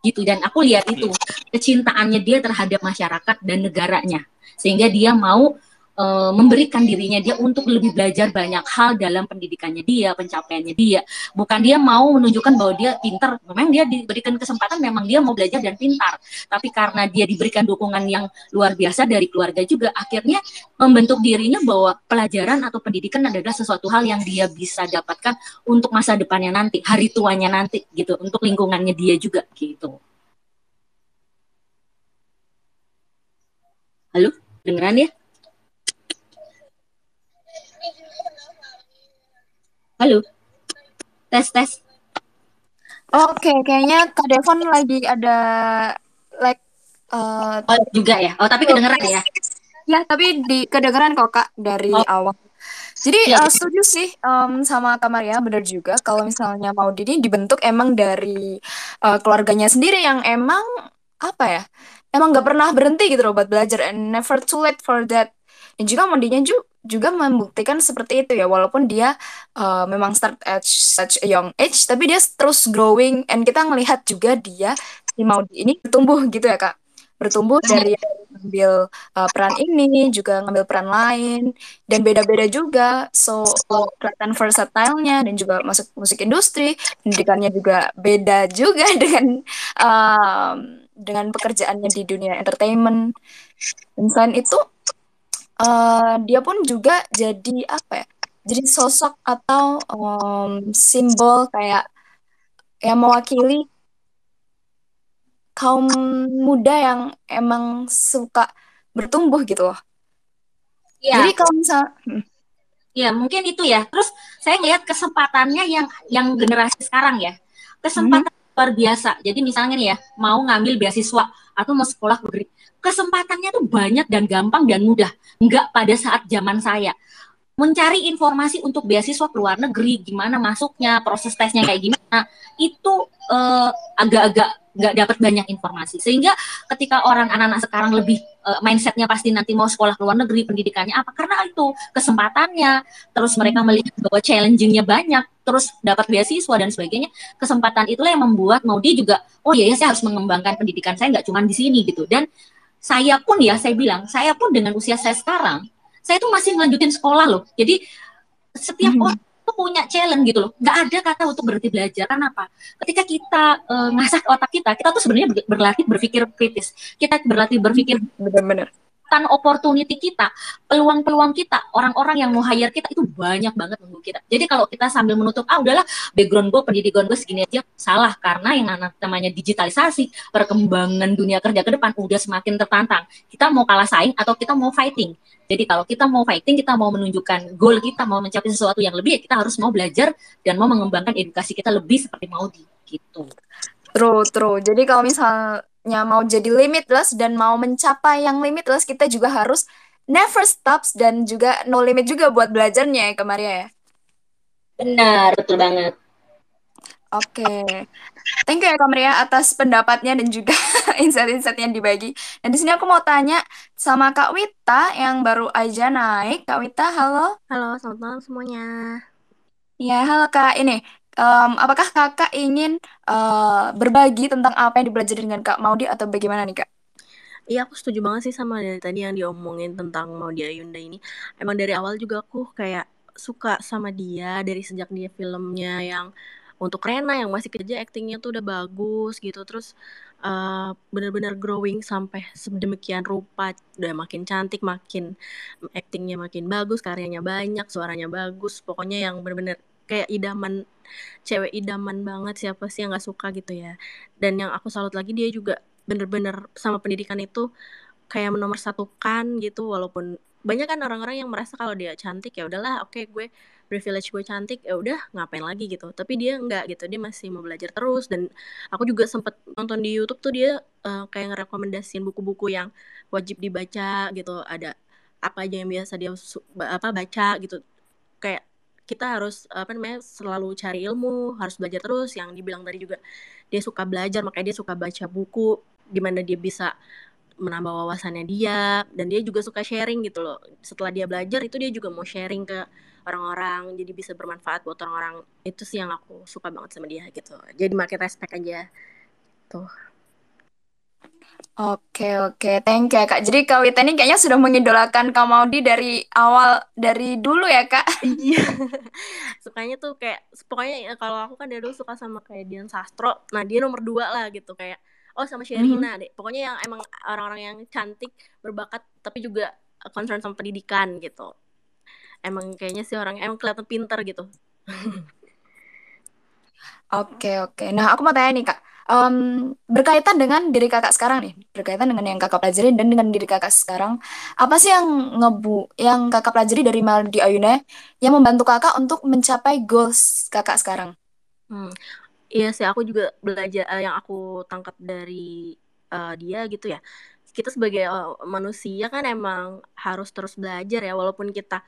Gitu dan aku lihat itu kecintaannya dia terhadap masyarakat dan negaranya. Sehingga dia mau uh, memberikan dirinya dia untuk lebih belajar banyak hal dalam pendidikannya dia, pencapaiannya dia. Bukan dia mau menunjukkan bahwa dia pintar. Memang dia diberikan kesempatan, memang dia mau belajar dan pintar. Tapi karena dia diberikan dukungan yang luar biasa dari keluarga juga, akhirnya membentuk dirinya bahwa pelajaran atau pendidikan adalah sesuatu hal yang dia bisa dapatkan untuk masa depannya nanti, hari tuanya nanti gitu, untuk lingkungannya dia juga gitu. Halo, dengeran ya? Halo. Tes tes. Oke, kayaknya Kak Devon lagi ada like uh, oh, juga ya. Oh, tapi kedengeran ya. Ya, tapi di kedengeran kok Kak dari oh. awal. Jadi ya, uh, setuju sih um, sama Kak Maria, benar juga kalau misalnya mau ini dibentuk emang dari uh, keluarganya sendiri yang emang apa ya, emang nggak pernah berhenti gitu loh buat belajar and never too late for that. Dan juga Maudinya juga juga membuktikan seperti itu ya walaupun dia uh, memang start at such a young age tapi dia terus growing and kita melihat juga dia si Maudi ini bertumbuh gitu ya kak. Bertumbuh dari ngambil uh, peran ini juga ngambil peran lain dan beda-beda juga. So kelihatan versatile-nya dan juga masuk musik industri pendidikannya juga beda juga <laughs> dengan um, dengan pekerjaannya di dunia entertainment. Dan selain itu uh, dia pun juga jadi apa ya? Jadi sosok atau um, simbol kayak yang mewakili kaum muda yang emang suka bertumbuh gitu loh. Ya. Jadi kalau misal hmm. Ya mungkin itu ya. Terus saya ngeliat kesempatannya yang yang generasi sekarang ya. Kesempatan hmm. Luar biasa. Jadi misalnya nih ya, mau ngambil beasiswa atau mau sekolah negeri, kesempatannya tuh banyak dan gampang dan mudah. Enggak pada saat zaman saya mencari informasi untuk beasiswa ke luar negeri, gimana masuknya, proses tesnya kayak gimana, itu uh, agak-agak nggak dapat banyak informasi. Sehingga ketika orang anak-anak sekarang lebih uh, mindsetnya pasti nanti mau sekolah ke luar negeri, pendidikannya apa? Karena itu kesempatannya, terus mereka melihat bahwa challengingnya banyak, terus dapat beasiswa dan sebagainya. Kesempatan itulah yang membuat mau dia juga, oh iya ya saya harus mengembangkan pendidikan saya nggak cuma di sini gitu. Dan saya pun ya saya bilang, saya pun dengan usia saya sekarang saya tuh masih ngelanjutin sekolah loh. Jadi setiap hmm. orang tuh punya challenge gitu loh. Gak ada kata untuk berhenti belajar. Karena apa? Ketika kita uh, ngasah otak kita, kita tuh sebenarnya berlatih berpikir kritis. Kita berlatih berpikir benar-benar kesempatan opportunity kita, peluang-peluang kita, orang-orang yang mau hire kita itu banyak banget menunggu kita. Jadi kalau kita sambil menutup, ah udahlah background gue, pendidikan gue segini aja, salah. Karena yang namanya digitalisasi, perkembangan dunia kerja ke depan udah semakin tertantang. Kita mau kalah saing atau kita mau fighting. Jadi kalau kita mau fighting, kita mau menunjukkan goal kita, mau mencapai sesuatu yang lebih, ya kita harus mau belajar dan mau mengembangkan edukasi kita lebih seperti mau di gitu. True, true. Jadi kalau misal nya mau jadi limitless dan mau mencapai yang limitless kita juga harus never stops dan juga no limit juga buat belajarnya ya ke Maria ya. Benar, betul banget. Oke. Okay. Thank you ya Kak Maria atas pendapatnya dan juga <laughs> insight-insight yang dibagi. Dan di sini aku mau tanya sama Kak Wita yang baru aja naik. Kak Wita, halo. Halo, selamat malam semuanya. Ya, halo Kak. Ini um, apakah kakak ingin uh, berbagi tentang apa yang dipelajari dengan Kak Maudi atau bagaimana nih Kak? Iya aku setuju banget sih sama dari tadi yang diomongin tentang Maudi Ayunda ini. Emang dari awal juga aku kayak suka sama dia dari sejak dia filmnya yang untuk Rena yang masih kerja aktingnya tuh udah bagus gitu terus uh, bener-bener growing sampai sedemikian rupa udah makin cantik makin aktingnya makin bagus karyanya banyak suaranya bagus pokoknya yang bener-bener kayak idaman cewek idaman banget siapa sih yang nggak suka gitu ya. Dan yang aku salut lagi dia juga bener-bener sama pendidikan itu kayak menomor satukan gitu walaupun banyak kan orang-orang yang merasa kalau dia cantik ya udahlah oke okay, gue privilege gue cantik ya udah ngapain lagi gitu. Tapi dia nggak gitu dia masih mau belajar terus. Dan aku juga sempet nonton di YouTube tuh dia uh, kayak ngerekomendasiin buku-buku yang wajib dibaca gitu. Ada apa aja yang biasa dia apa baca gitu. Kayak kita harus apa namanya selalu cari ilmu harus belajar terus yang dibilang tadi juga dia suka belajar makanya dia suka baca buku gimana dia bisa menambah wawasannya dia dan dia juga suka sharing gitu loh. Setelah dia belajar itu dia juga mau sharing ke orang-orang jadi bisa bermanfaat buat orang-orang. Itu sih yang aku suka banget sama dia gitu. Jadi makin respect aja. Tuh Oke oke, thank you ya Kak. Jadi Kak Wita ini kayaknya sudah mengidolakan Kak Maudi dari awal dari dulu ya Kak? <laughs> Iya. Sukanya tuh kayak pokoknya ya, kalau aku kan dari dulu suka sama kayak Dian Sastro. Nah dia nomor dua lah gitu kayak oh sama Sherina mm -hmm. deh. Pokoknya yang emang orang-orang yang cantik, berbakat tapi juga concern sama pendidikan gitu. Emang kayaknya sih orang emang kelihatan pinter gitu. Oke oke. Nah aku mau tanya nih Kak um, berkaitan dengan diri kakak sekarang nih, berkaitan dengan yang kakak pelajari dan dengan diri kakak sekarang, apa sih yang ngebu, yang kakak pelajari dari Maldi Ayune yang membantu kakak untuk mencapai goals kakak sekarang? Hmm. Iya sih, aku juga belajar uh, yang aku tangkap dari uh, dia gitu ya. Kita sebagai uh, manusia kan emang harus terus belajar ya, walaupun kita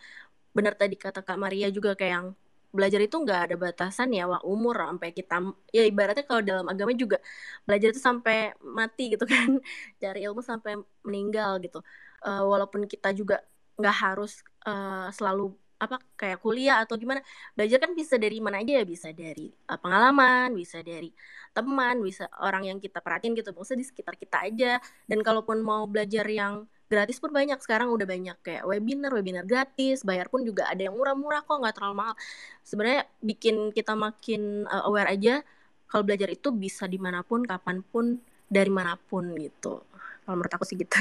benar tadi kata Kak Maria juga kayak yang belajar itu nggak ada batasan ya wah umur sampai kita ya ibaratnya kalau dalam agama juga belajar itu sampai mati gitu <laughs> kan cari ilmu sampai meninggal gitu. Uh, walaupun kita juga nggak harus uh, selalu apa kayak kuliah atau gimana belajar kan bisa dari mana aja ya bisa dari uh, pengalaman bisa dari teman bisa orang yang kita perhatiin gitu maksudnya di sekitar kita aja. Dan kalaupun mau belajar yang gratis pun banyak sekarang udah banyak kayak webinar webinar gratis bayar pun juga ada yang murah-murah kok nggak terlalu mahal. Sebenarnya bikin kita makin uh, aware aja kalau belajar itu bisa di mana pun kapan pun dari mana pun gitu. Kalau menurut aku sih gitu.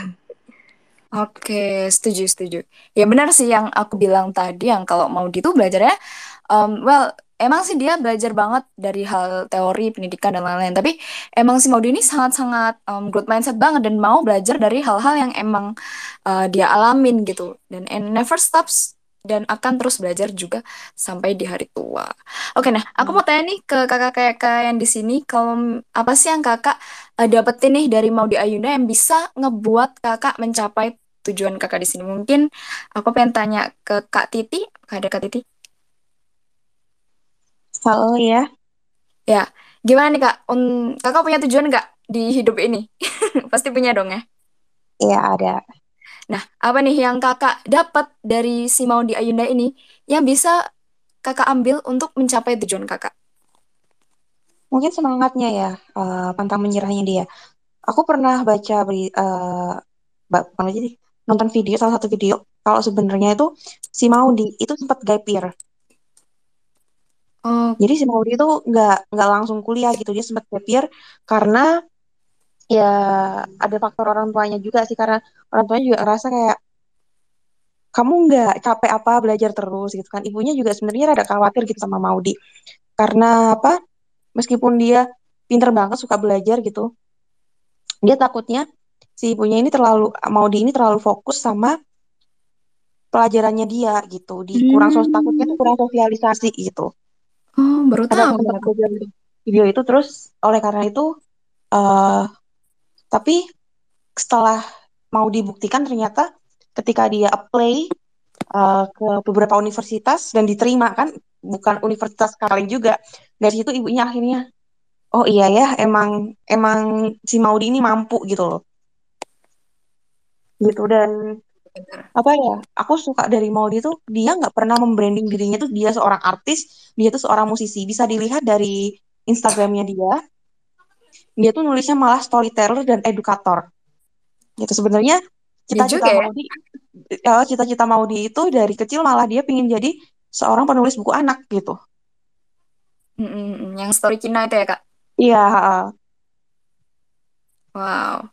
Oke, setuju, setuju. Ya benar sih yang aku bilang tadi, yang kalau mau gitu belajarnya, um, well, emang sih dia belajar banget dari hal teori pendidikan dan lain-lain tapi emang si Maudi ini sangat-sangat um, growth mindset banget dan mau belajar dari hal-hal yang emang uh, dia alamin gitu dan and never stops dan akan terus belajar juga sampai di hari tua. Oke, nah aku mau tanya nih ke kakak kayak kayak yang di sini, kalau apa sih yang kakak uh, dapetin nih dari Maudi Ayunda yang bisa ngebuat kakak mencapai tujuan kakak di sini? Mungkin aku pengen tanya ke Kak Titi, ada Kak Titi? Halo ya. Ya, gimana nih kak? Um, kakak punya tujuan nggak di hidup ini? <laughs> Pasti punya dong ya? Iya ada. Nah, apa nih yang kakak dapat dari si Maudi Ayunda ini yang bisa kakak ambil untuk mencapai tujuan kakak? Mungkin semangatnya ya, uh, pantang menyerahnya dia. Aku pernah baca beri, uh, bukan aja nonton video salah satu video kalau sebenarnya itu si Maudi itu sempat gap year. Oh. Jadi si Maudi itu nggak nggak langsung kuliah gitu. Dia sempat year karena ya ada faktor orang tuanya juga sih. Karena orang tuanya juga ngerasa kayak kamu nggak capek apa belajar terus? Gitu kan. Ibunya juga sebenarnya rada khawatir gitu sama Maudi. Karena apa? Meskipun dia pinter banget suka belajar gitu dia takutnya si ibunya ini terlalu Maudi ini terlalu fokus sama pelajarannya dia gitu. Di kurang hmm. takutnya tuh kurang sosialisasi gitu oh baru tahu. video itu terus oleh karena itu uh, tapi setelah mau dibuktikan ternyata ketika dia apply uh, ke beberapa universitas dan diterima kan bukan universitas kalian juga dari situ ibunya akhirnya oh iya ya emang emang si Maudi ini mampu gitu loh. Gitu dan apa ya aku suka dari Maudi tuh dia nggak pernah membranding dirinya tuh dia seorang artis dia tuh seorang musisi. Bisa dilihat dari Instagramnya dia dia tuh nulisnya malah storyteller dan edukator. Gitu sebenarnya cita-cita ya? Maudi ya, cita-cita Maudi itu dari kecil malah dia pingin jadi seorang penulis buku anak gitu. Yang story Cina itu ya kak? Iya wow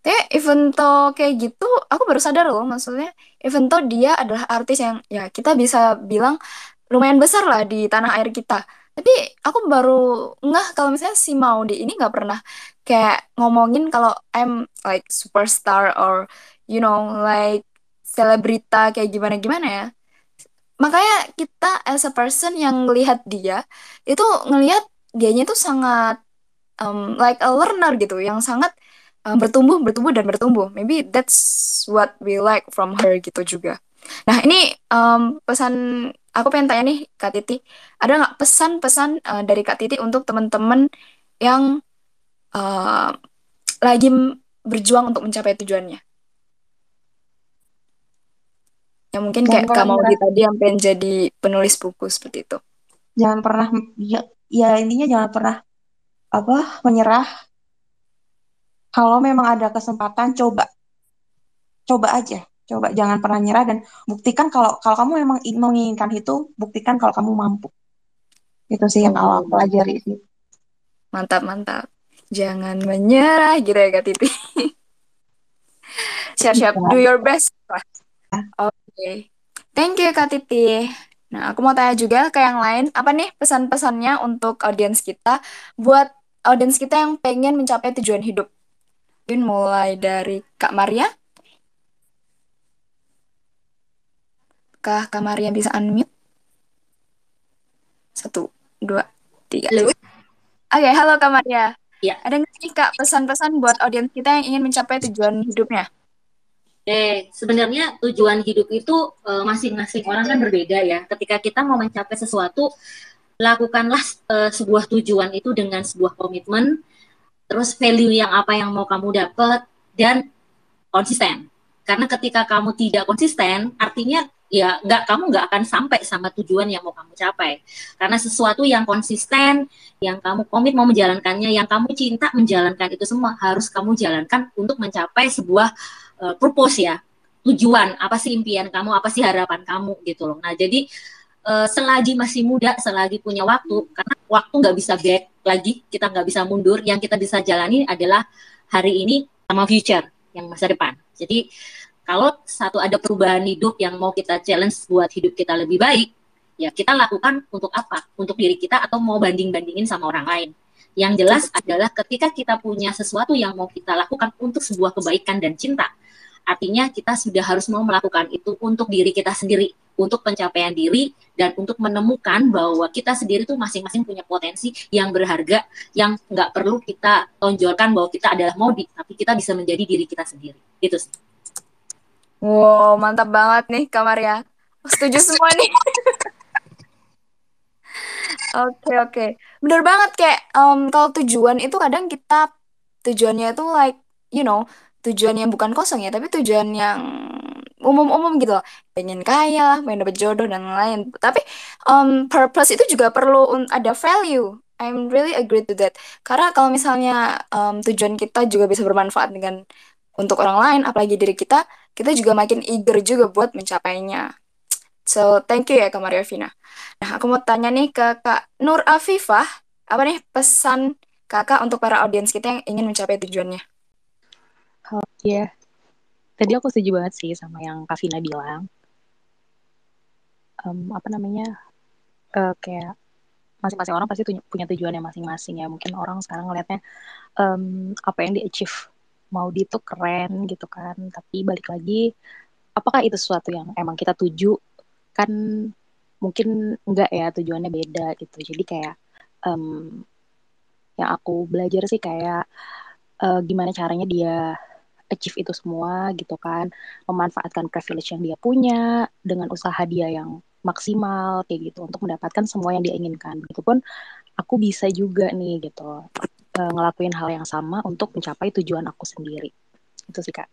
Tapi even to kayak gitu, aku baru sadar loh, maksudnya even to dia adalah artis yang ya kita bisa bilang lumayan besar lah di tanah air kita. Tapi aku baru ngeh kalau misalnya si Maudi ini nggak pernah kayak ngomongin kalau I'm like superstar or you know like selebrita kayak gimana gimana ya. Makanya kita as a person yang ngelihat dia itu ngelihat dianya itu sangat um, like a learner gitu yang sangat um, bertumbuh bertumbuh dan bertumbuh. Maybe that's what we like from her gitu juga. Nah ini um, pesan aku pengen tanya nih Kak Titi, ada nggak pesan-pesan uh, dari Kak Titi untuk teman-teman yang uh, lagi berjuang untuk mencapai tujuannya? Yang mungkin kayak kamu di tadi yang pengen jadi penulis buku seperti itu. Jangan pernah ya, ya intinya jangan pernah apa menyerah. Kalau memang ada kesempatan coba. Coba aja. Coba jangan pernah nyerah dan buktikan kalau kalau kamu memang menginginkan itu buktikan kalau kamu mampu. Itu sih yang kalau aku pelajari sih. Mantap mantap. Jangan menyerah gitu ya kak Titi. <laughs> Siap-siap. Do your best. Oke. Okay. thank you kak Titi. Nah aku mau tanya juga ke yang lain. Apa nih pesan-pesannya untuk audiens kita? Buat audiens kita yang pengen mencapai tujuan hidup mungkin mulai dari Kak Maria Kah kamar yang bisa unmute? Satu, dua, tiga. Halo. Oke, okay, halo Kak Maria. Ya. Ada nggak sih Kak pesan-pesan buat audiens kita yang ingin mencapai tujuan hidupnya? Eh, sebenarnya tujuan hidup itu eh, masing-masing orang kan berbeda ya. Ketika kita mau mencapai sesuatu, lakukanlah uh, sebuah tujuan itu dengan sebuah komitmen, terus value yang apa yang mau kamu dapat dan konsisten. Karena ketika kamu tidak konsisten, artinya ya nggak kamu nggak akan sampai sama tujuan yang mau kamu capai. Karena sesuatu yang konsisten yang kamu komit mau menjalankannya yang kamu cinta menjalankan itu semua harus kamu jalankan untuk mencapai sebuah uh, purpose ya. Tujuan apa sih impian kamu apa sih harapan kamu gitu loh. Nah jadi uh, selagi masih muda selagi punya waktu karena waktu nggak bisa back lagi kita nggak bisa mundur yang kita bisa jalani adalah hari ini sama future yang masa depan jadi kalau satu ada perubahan hidup yang mau kita challenge buat hidup kita lebih baik, ya kita lakukan untuk apa? Untuk diri kita atau mau banding-bandingin sama orang lain. Yang jelas adalah ketika kita punya sesuatu yang mau kita lakukan untuk sebuah kebaikan dan cinta, artinya kita sudah harus mau melakukan itu untuk diri kita sendiri, untuk pencapaian diri dan untuk menemukan bahwa kita sendiri tuh masing-masing punya potensi yang berharga yang nggak perlu kita tonjolkan bahwa kita adalah modi tapi kita bisa menjadi diri kita sendiri. Itu wow mantap banget nih Kamaria setuju semua nih. <laughs> Oke oke, bener banget kayak um, kalau tujuan itu kadang kita tujuannya itu like you know tujuan yang bukan kosong ya, tapi tujuan yang umum-umum gitu loh. Pengen kaya, pengen dapet jodoh dan lain-lain. Tapi um, purpose itu juga perlu ada value. I'm really agree to that. Karena kalau misalnya um, tujuan kita juga bisa bermanfaat dengan untuk orang lain, apalagi diri kita, kita juga makin eager juga buat mencapainya. So, thank you ya Kak Maria Vina. Nah, aku mau tanya nih ke Kak Nur Afifah, apa nih pesan Kakak untuk para audiens kita yang ingin mencapai tujuannya? Oh iya, tadi aku setuju banget sih sama yang Kak Vina bilang. Um, apa namanya, uh, kayak masing-masing orang pasti punya tujuannya masing-masing ya. Mungkin orang sekarang ngelihatnya um, apa yang di-achieve mau di itu keren gitu kan. Tapi balik lagi, apakah itu sesuatu yang emang kita tuju? Kan mungkin enggak ya tujuannya beda gitu. Jadi kayak um, yang aku belajar sih kayak uh, gimana caranya dia achieve itu semua gitu kan. Memanfaatkan privilege yang dia punya dengan usaha dia yang maksimal kayak gitu untuk mendapatkan semua yang dia inginkan. Gitu pun aku bisa juga nih gitu uh, ngelakuin hal yang sama untuk mencapai tujuan aku sendiri. Itu sih kak.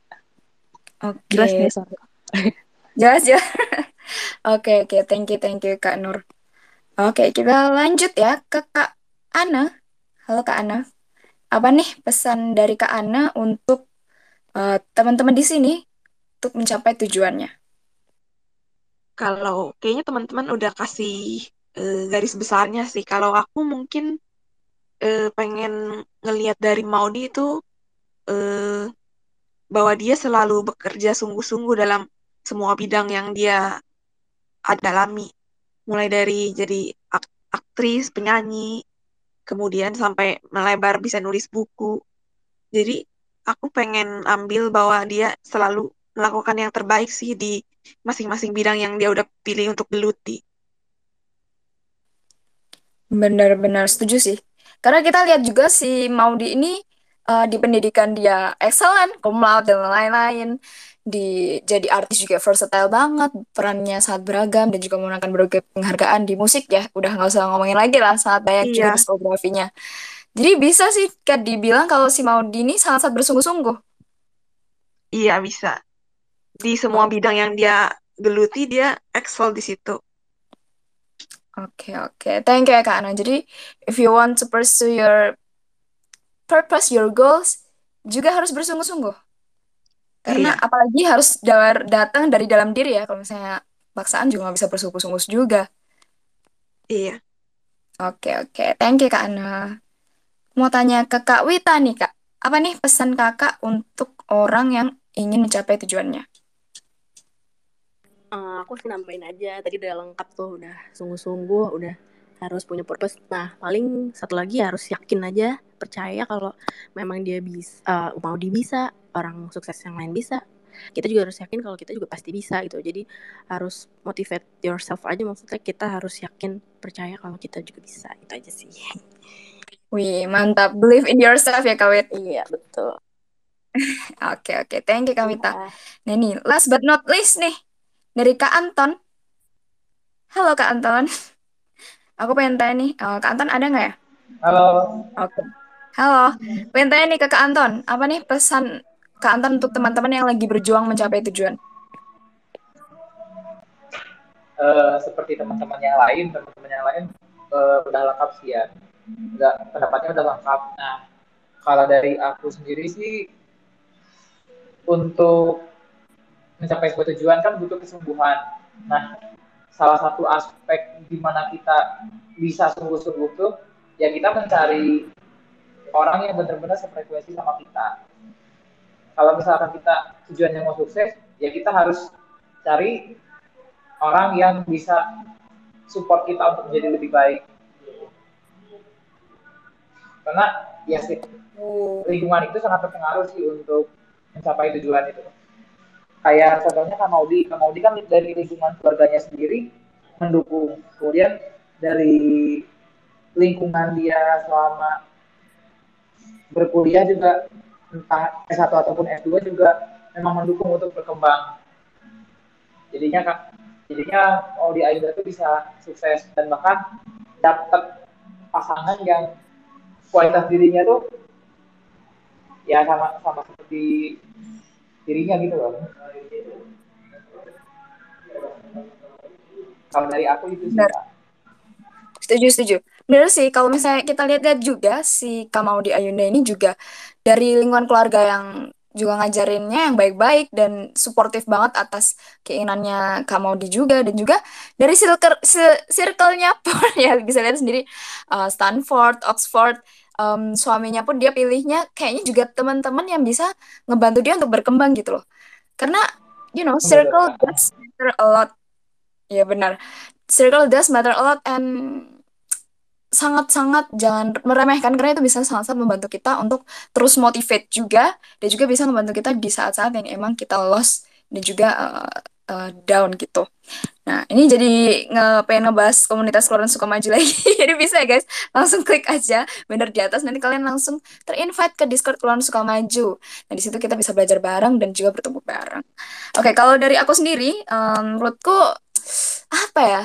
Oke. Okay. jelas nih sorry. <laughs> Jelas ya <laughs> oke okay, oke. Okay. thank you thank you kak Nur. Oke okay, kita lanjut ya ke kak Ana. Halo kak Ana. Apa nih pesan dari kak Ana untuk Eh, teman-teman di sini untuk mencapai tujuannya? Kalau kayaknya teman-teman udah kasih uh, garis besarnya sih. Kalau aku mungkin uh, pengen ngelihat dari Maudi itu uh, bahwa dia selalu bekerja sungguh-sungguh dalam semua bidang yang dia alami. Mulai dari jadi aktris, penyanyi, kemudian sampai melebar bisa nulis buku. Jadi aku pengen ambil bahwa dia selalu melakukan yang terbaik sih di masing-masing bidang yang dia udah pilih untuk geluti. Benar-benar setuju sih. Karena kita lihat juga si Maudi ini uh, di pendidikan dia excellent, cum laude dan lain-lain. Di jadi artis juga versatile banget, perannya sangat beragam dan juga menggunakan berbagai penghargaan di musik ya. Udah nggak usah ngomongin lagi lah, sangat banyak iya. juga diskografinya. Jadi bisa sih Kak dibilang kalau si Maudi ini sangat-sangat bersungguh-sungguh. Iya bisa. Di semua bidang yang dia geluti dia excel di situ. Oke okay, oke, okay. thank you ya Kak Ana. Jadi if you want to pursue your purpose, your goals, juga harus bersungguh-sungguh. Karena iya. apalagi harus datang dari dalam diri ya. Kalau misalnya paksaan juga nggak bisa bersungguh-sungguh juga. Iya. Oke okay, oke, okay. thank you Kak Ana mau tanya ke Kak Wita nih Kak. Apa nih pesan Kakak untuk orang yang ingin mencapai tujuannya? Uh, aku sih nambahin aja. Tadi udah lengkap tuh, udah sungguh-sungguh, udah harus punya purpose. Nah, paling satu lagi harus yakin aja, percaya kalau memang dia bisa, uh, mau dia bisa, orang sukses yang lain bisa. Kita juga harus yakin kalau kita juga pasti bisa gitu. Jadi harus motivate yourself aja maksudnya kita harus yakin percaya kalau kita juga bisa. Itu aja sih. <laughs> Wih, mantap. Believe in yourself ya, Kawit. Iya, betul. <laughs> Oke, oke. Thank you, Kawita. Iya. Nah, ini last but not least nih. Dari Kak Anton. Halo, Kak Anton. <laughs> Aku pengen tanya nih, uh, Kak Anton ada nggak ya? Halo. Oke. Halo. Pengen tanya nih ke Kak Anton. Apa nih pesan Kak Anton untuk teman-teman yang lagi berjuang mencapai tujuan? Uh, seperti teman-teman yang lain, teman-teman yang lain uh, udah lengkap sih ya nggak pendapatnya udah lengkap. Nah, kalau dari aku sendiri sih untuk mencapai sebuah tujuan kan butuh kesembuhan. Nah, salah satu aspek di mana kita bisa sungguh-sungguh tuh ya kita mencari orang yang benar-benar sefrekuensi sama kita. Kalau misalkan kita tujuannya mau sukses, ya kita harus cari orang yang bisa support kita untuk menjadi lebih baik karena ya sih lingkungan itu sangat berpengaruh sih untuk mencapai tujuan itu. Kayak contohnya Kak Maudi. Kak Maudi kan dari lingkungan keluarganya sendiri mendukung. Kemudian dari lingkungan dia selama berkuliah juga entah S1 ataupun S2 juga memang mendukung untuk berkembang. Jadinya kak jadinya Maudi Ayunda itu bisa sukses dan bahkan dapat pasangan yang kualitas dirinya tuh ya sama sama seperti dirinya gitu loh. Kalau dari aku itu sih setuju setuju. Benar sih kalau misalnya kita lihat-lihat juga si Kamaudi Ayunda ini juga dari lingkungan keluarga yang juga ngajarinnya yang baik-baik dan suportif banget atas keinginannya Kamaudi juga. Dan juga dari circle circle-nya pun <laughs> ya bisa lihat sendiri uh, Stanford, Oxford um, suaminya pun dia pilihnya kayaknya juga teman-teman yang bisa ngebantu dia untuk berkembang gitu loh. Karena you know circle does matter a lot. Ya benar. Circle does matter a lot and sangat-sangat jangan meremehkan karena itu bisa sangat-sangat membantu kita untuk terus motivate juga dan juga bisa membantu kita di saat-saat yang emang kita lost dan juga uh, uh, down gitu. Nah, ini jadi nge pengen ngebahas komunitas keluaran suka maju <laughs> lagi. jadi bisa ya guys, langsung klik aja bener di atas nanti kalian langsung terinvite ke Discord keluaran suka maju. Nah, di situ kita bisa belajar bareng dan juga bertemu bareng. Oke, kalau dari aku sendiri, um, menurutku apa ya?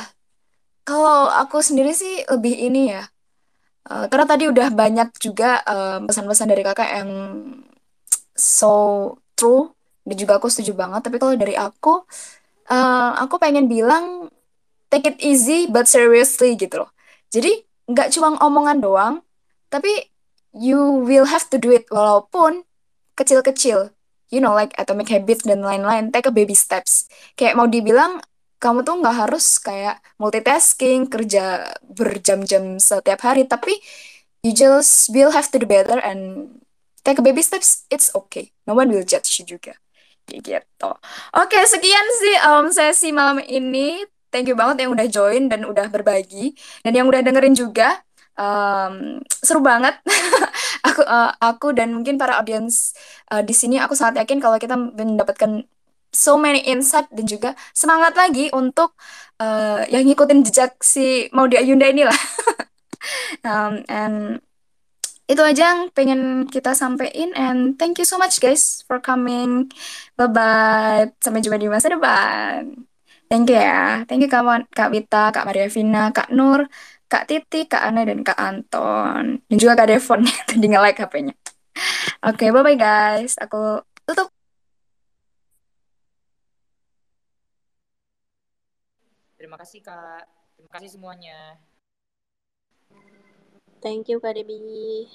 Kalau aku sendiri sih lebih ini ya. Uh, karena tadi udah banyak juga pesan-pesan dari kakak yang so true dan juga aku setuju banget. Tapi kalau dari aku, uh, aku pengen bilang take it easy but seriously gitu loh. Jadi nggak cuma omongan doang, tapi you will have to do it walaupun kecil-kecil. You know, like atomic habits dan lain-lain. Take a baby steps. Kayak mau dibilang kamu tuh nggak harus kayak multitasking kerja berjam-jam setiap hari tapi you just will have to do better and take baby steps it's okay. No one will judge you juga. Gitu. Oke sekian sih um, sesi malam ini. Thank you banget yang udah join dan udah berbagi. Dan yang udah dengerin juga um, seru banget. <laughs> Aku uh, aku dan mungkin para audiens uh, di sini aku sangat yakin kalau kita mendapatkan so many insight dan juga semangat lagi untuk uh, yang ngikutin jejak si Maudi Ayunda inilah. <laughs> um, and itu aja yang pengen kita sampaikan and thank you so much guys for coming. Bye bye. Sampai jumpa di masa depan. Thank you ya. Thank you kawan Kak Wita, Kak Maria Vina, Kak Nur, Kak Titi, Kak Ana dan Kak Anton dan juga Kak Devon <laughs> tadi nge-like HP-nya. Oke, okay, bye bye guys. Aku tutup. Terima kasih Kak. Terima kasih semuanya. Thank you Kak Debbie.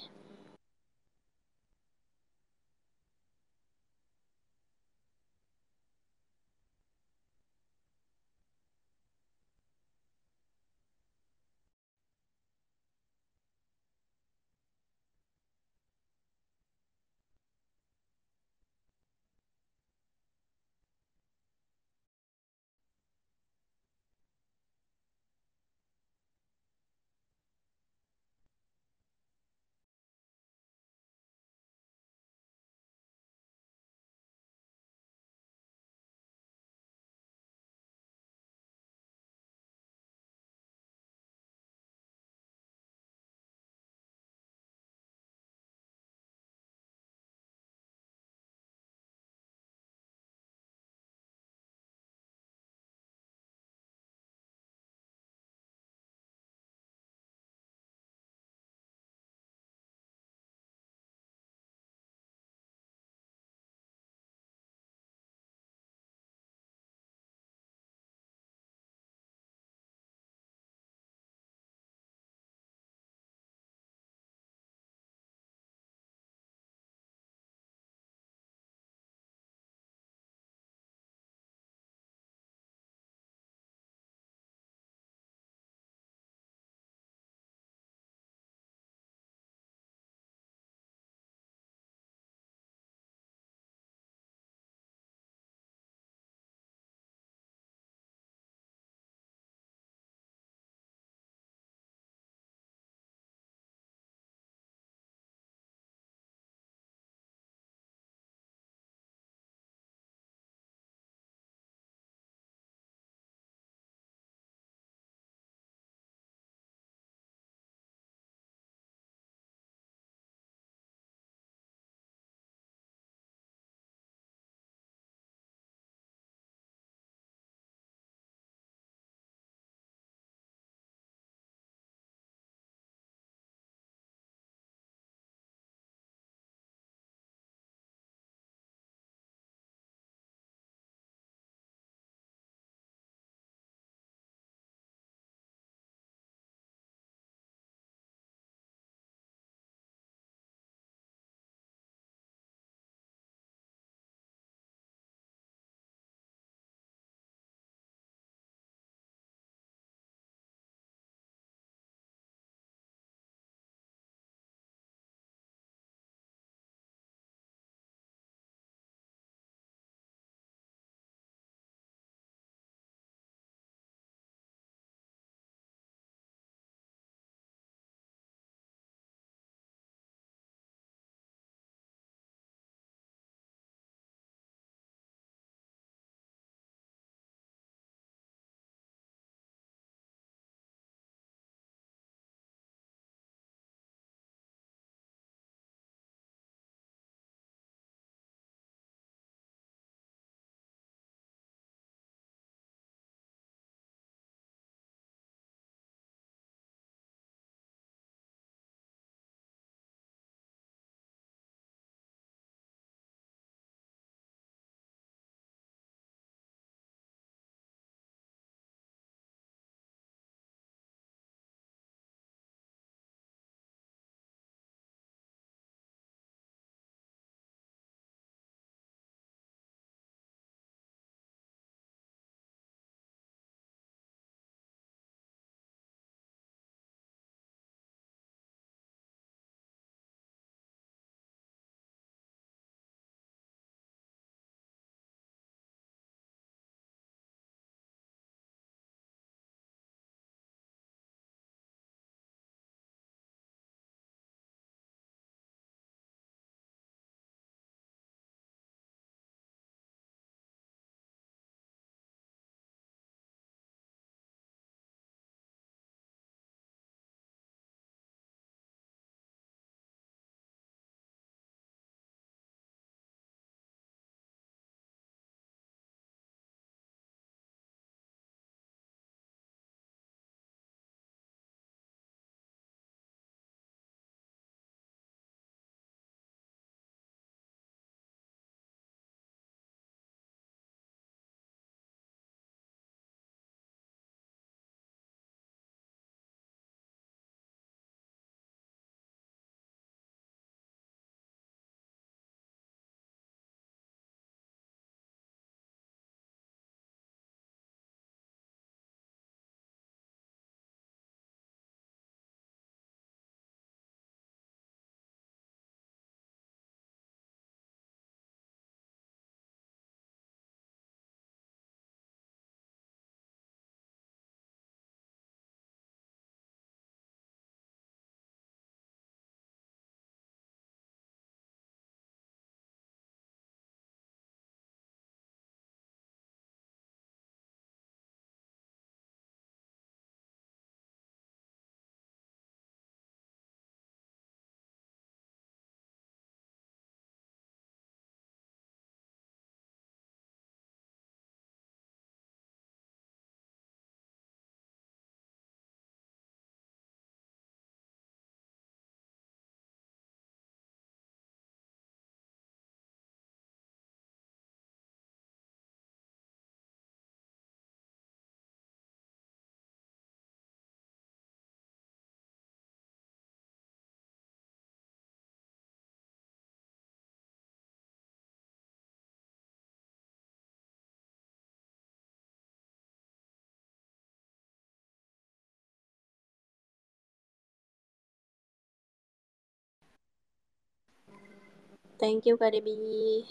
Thank you Kak Debbie.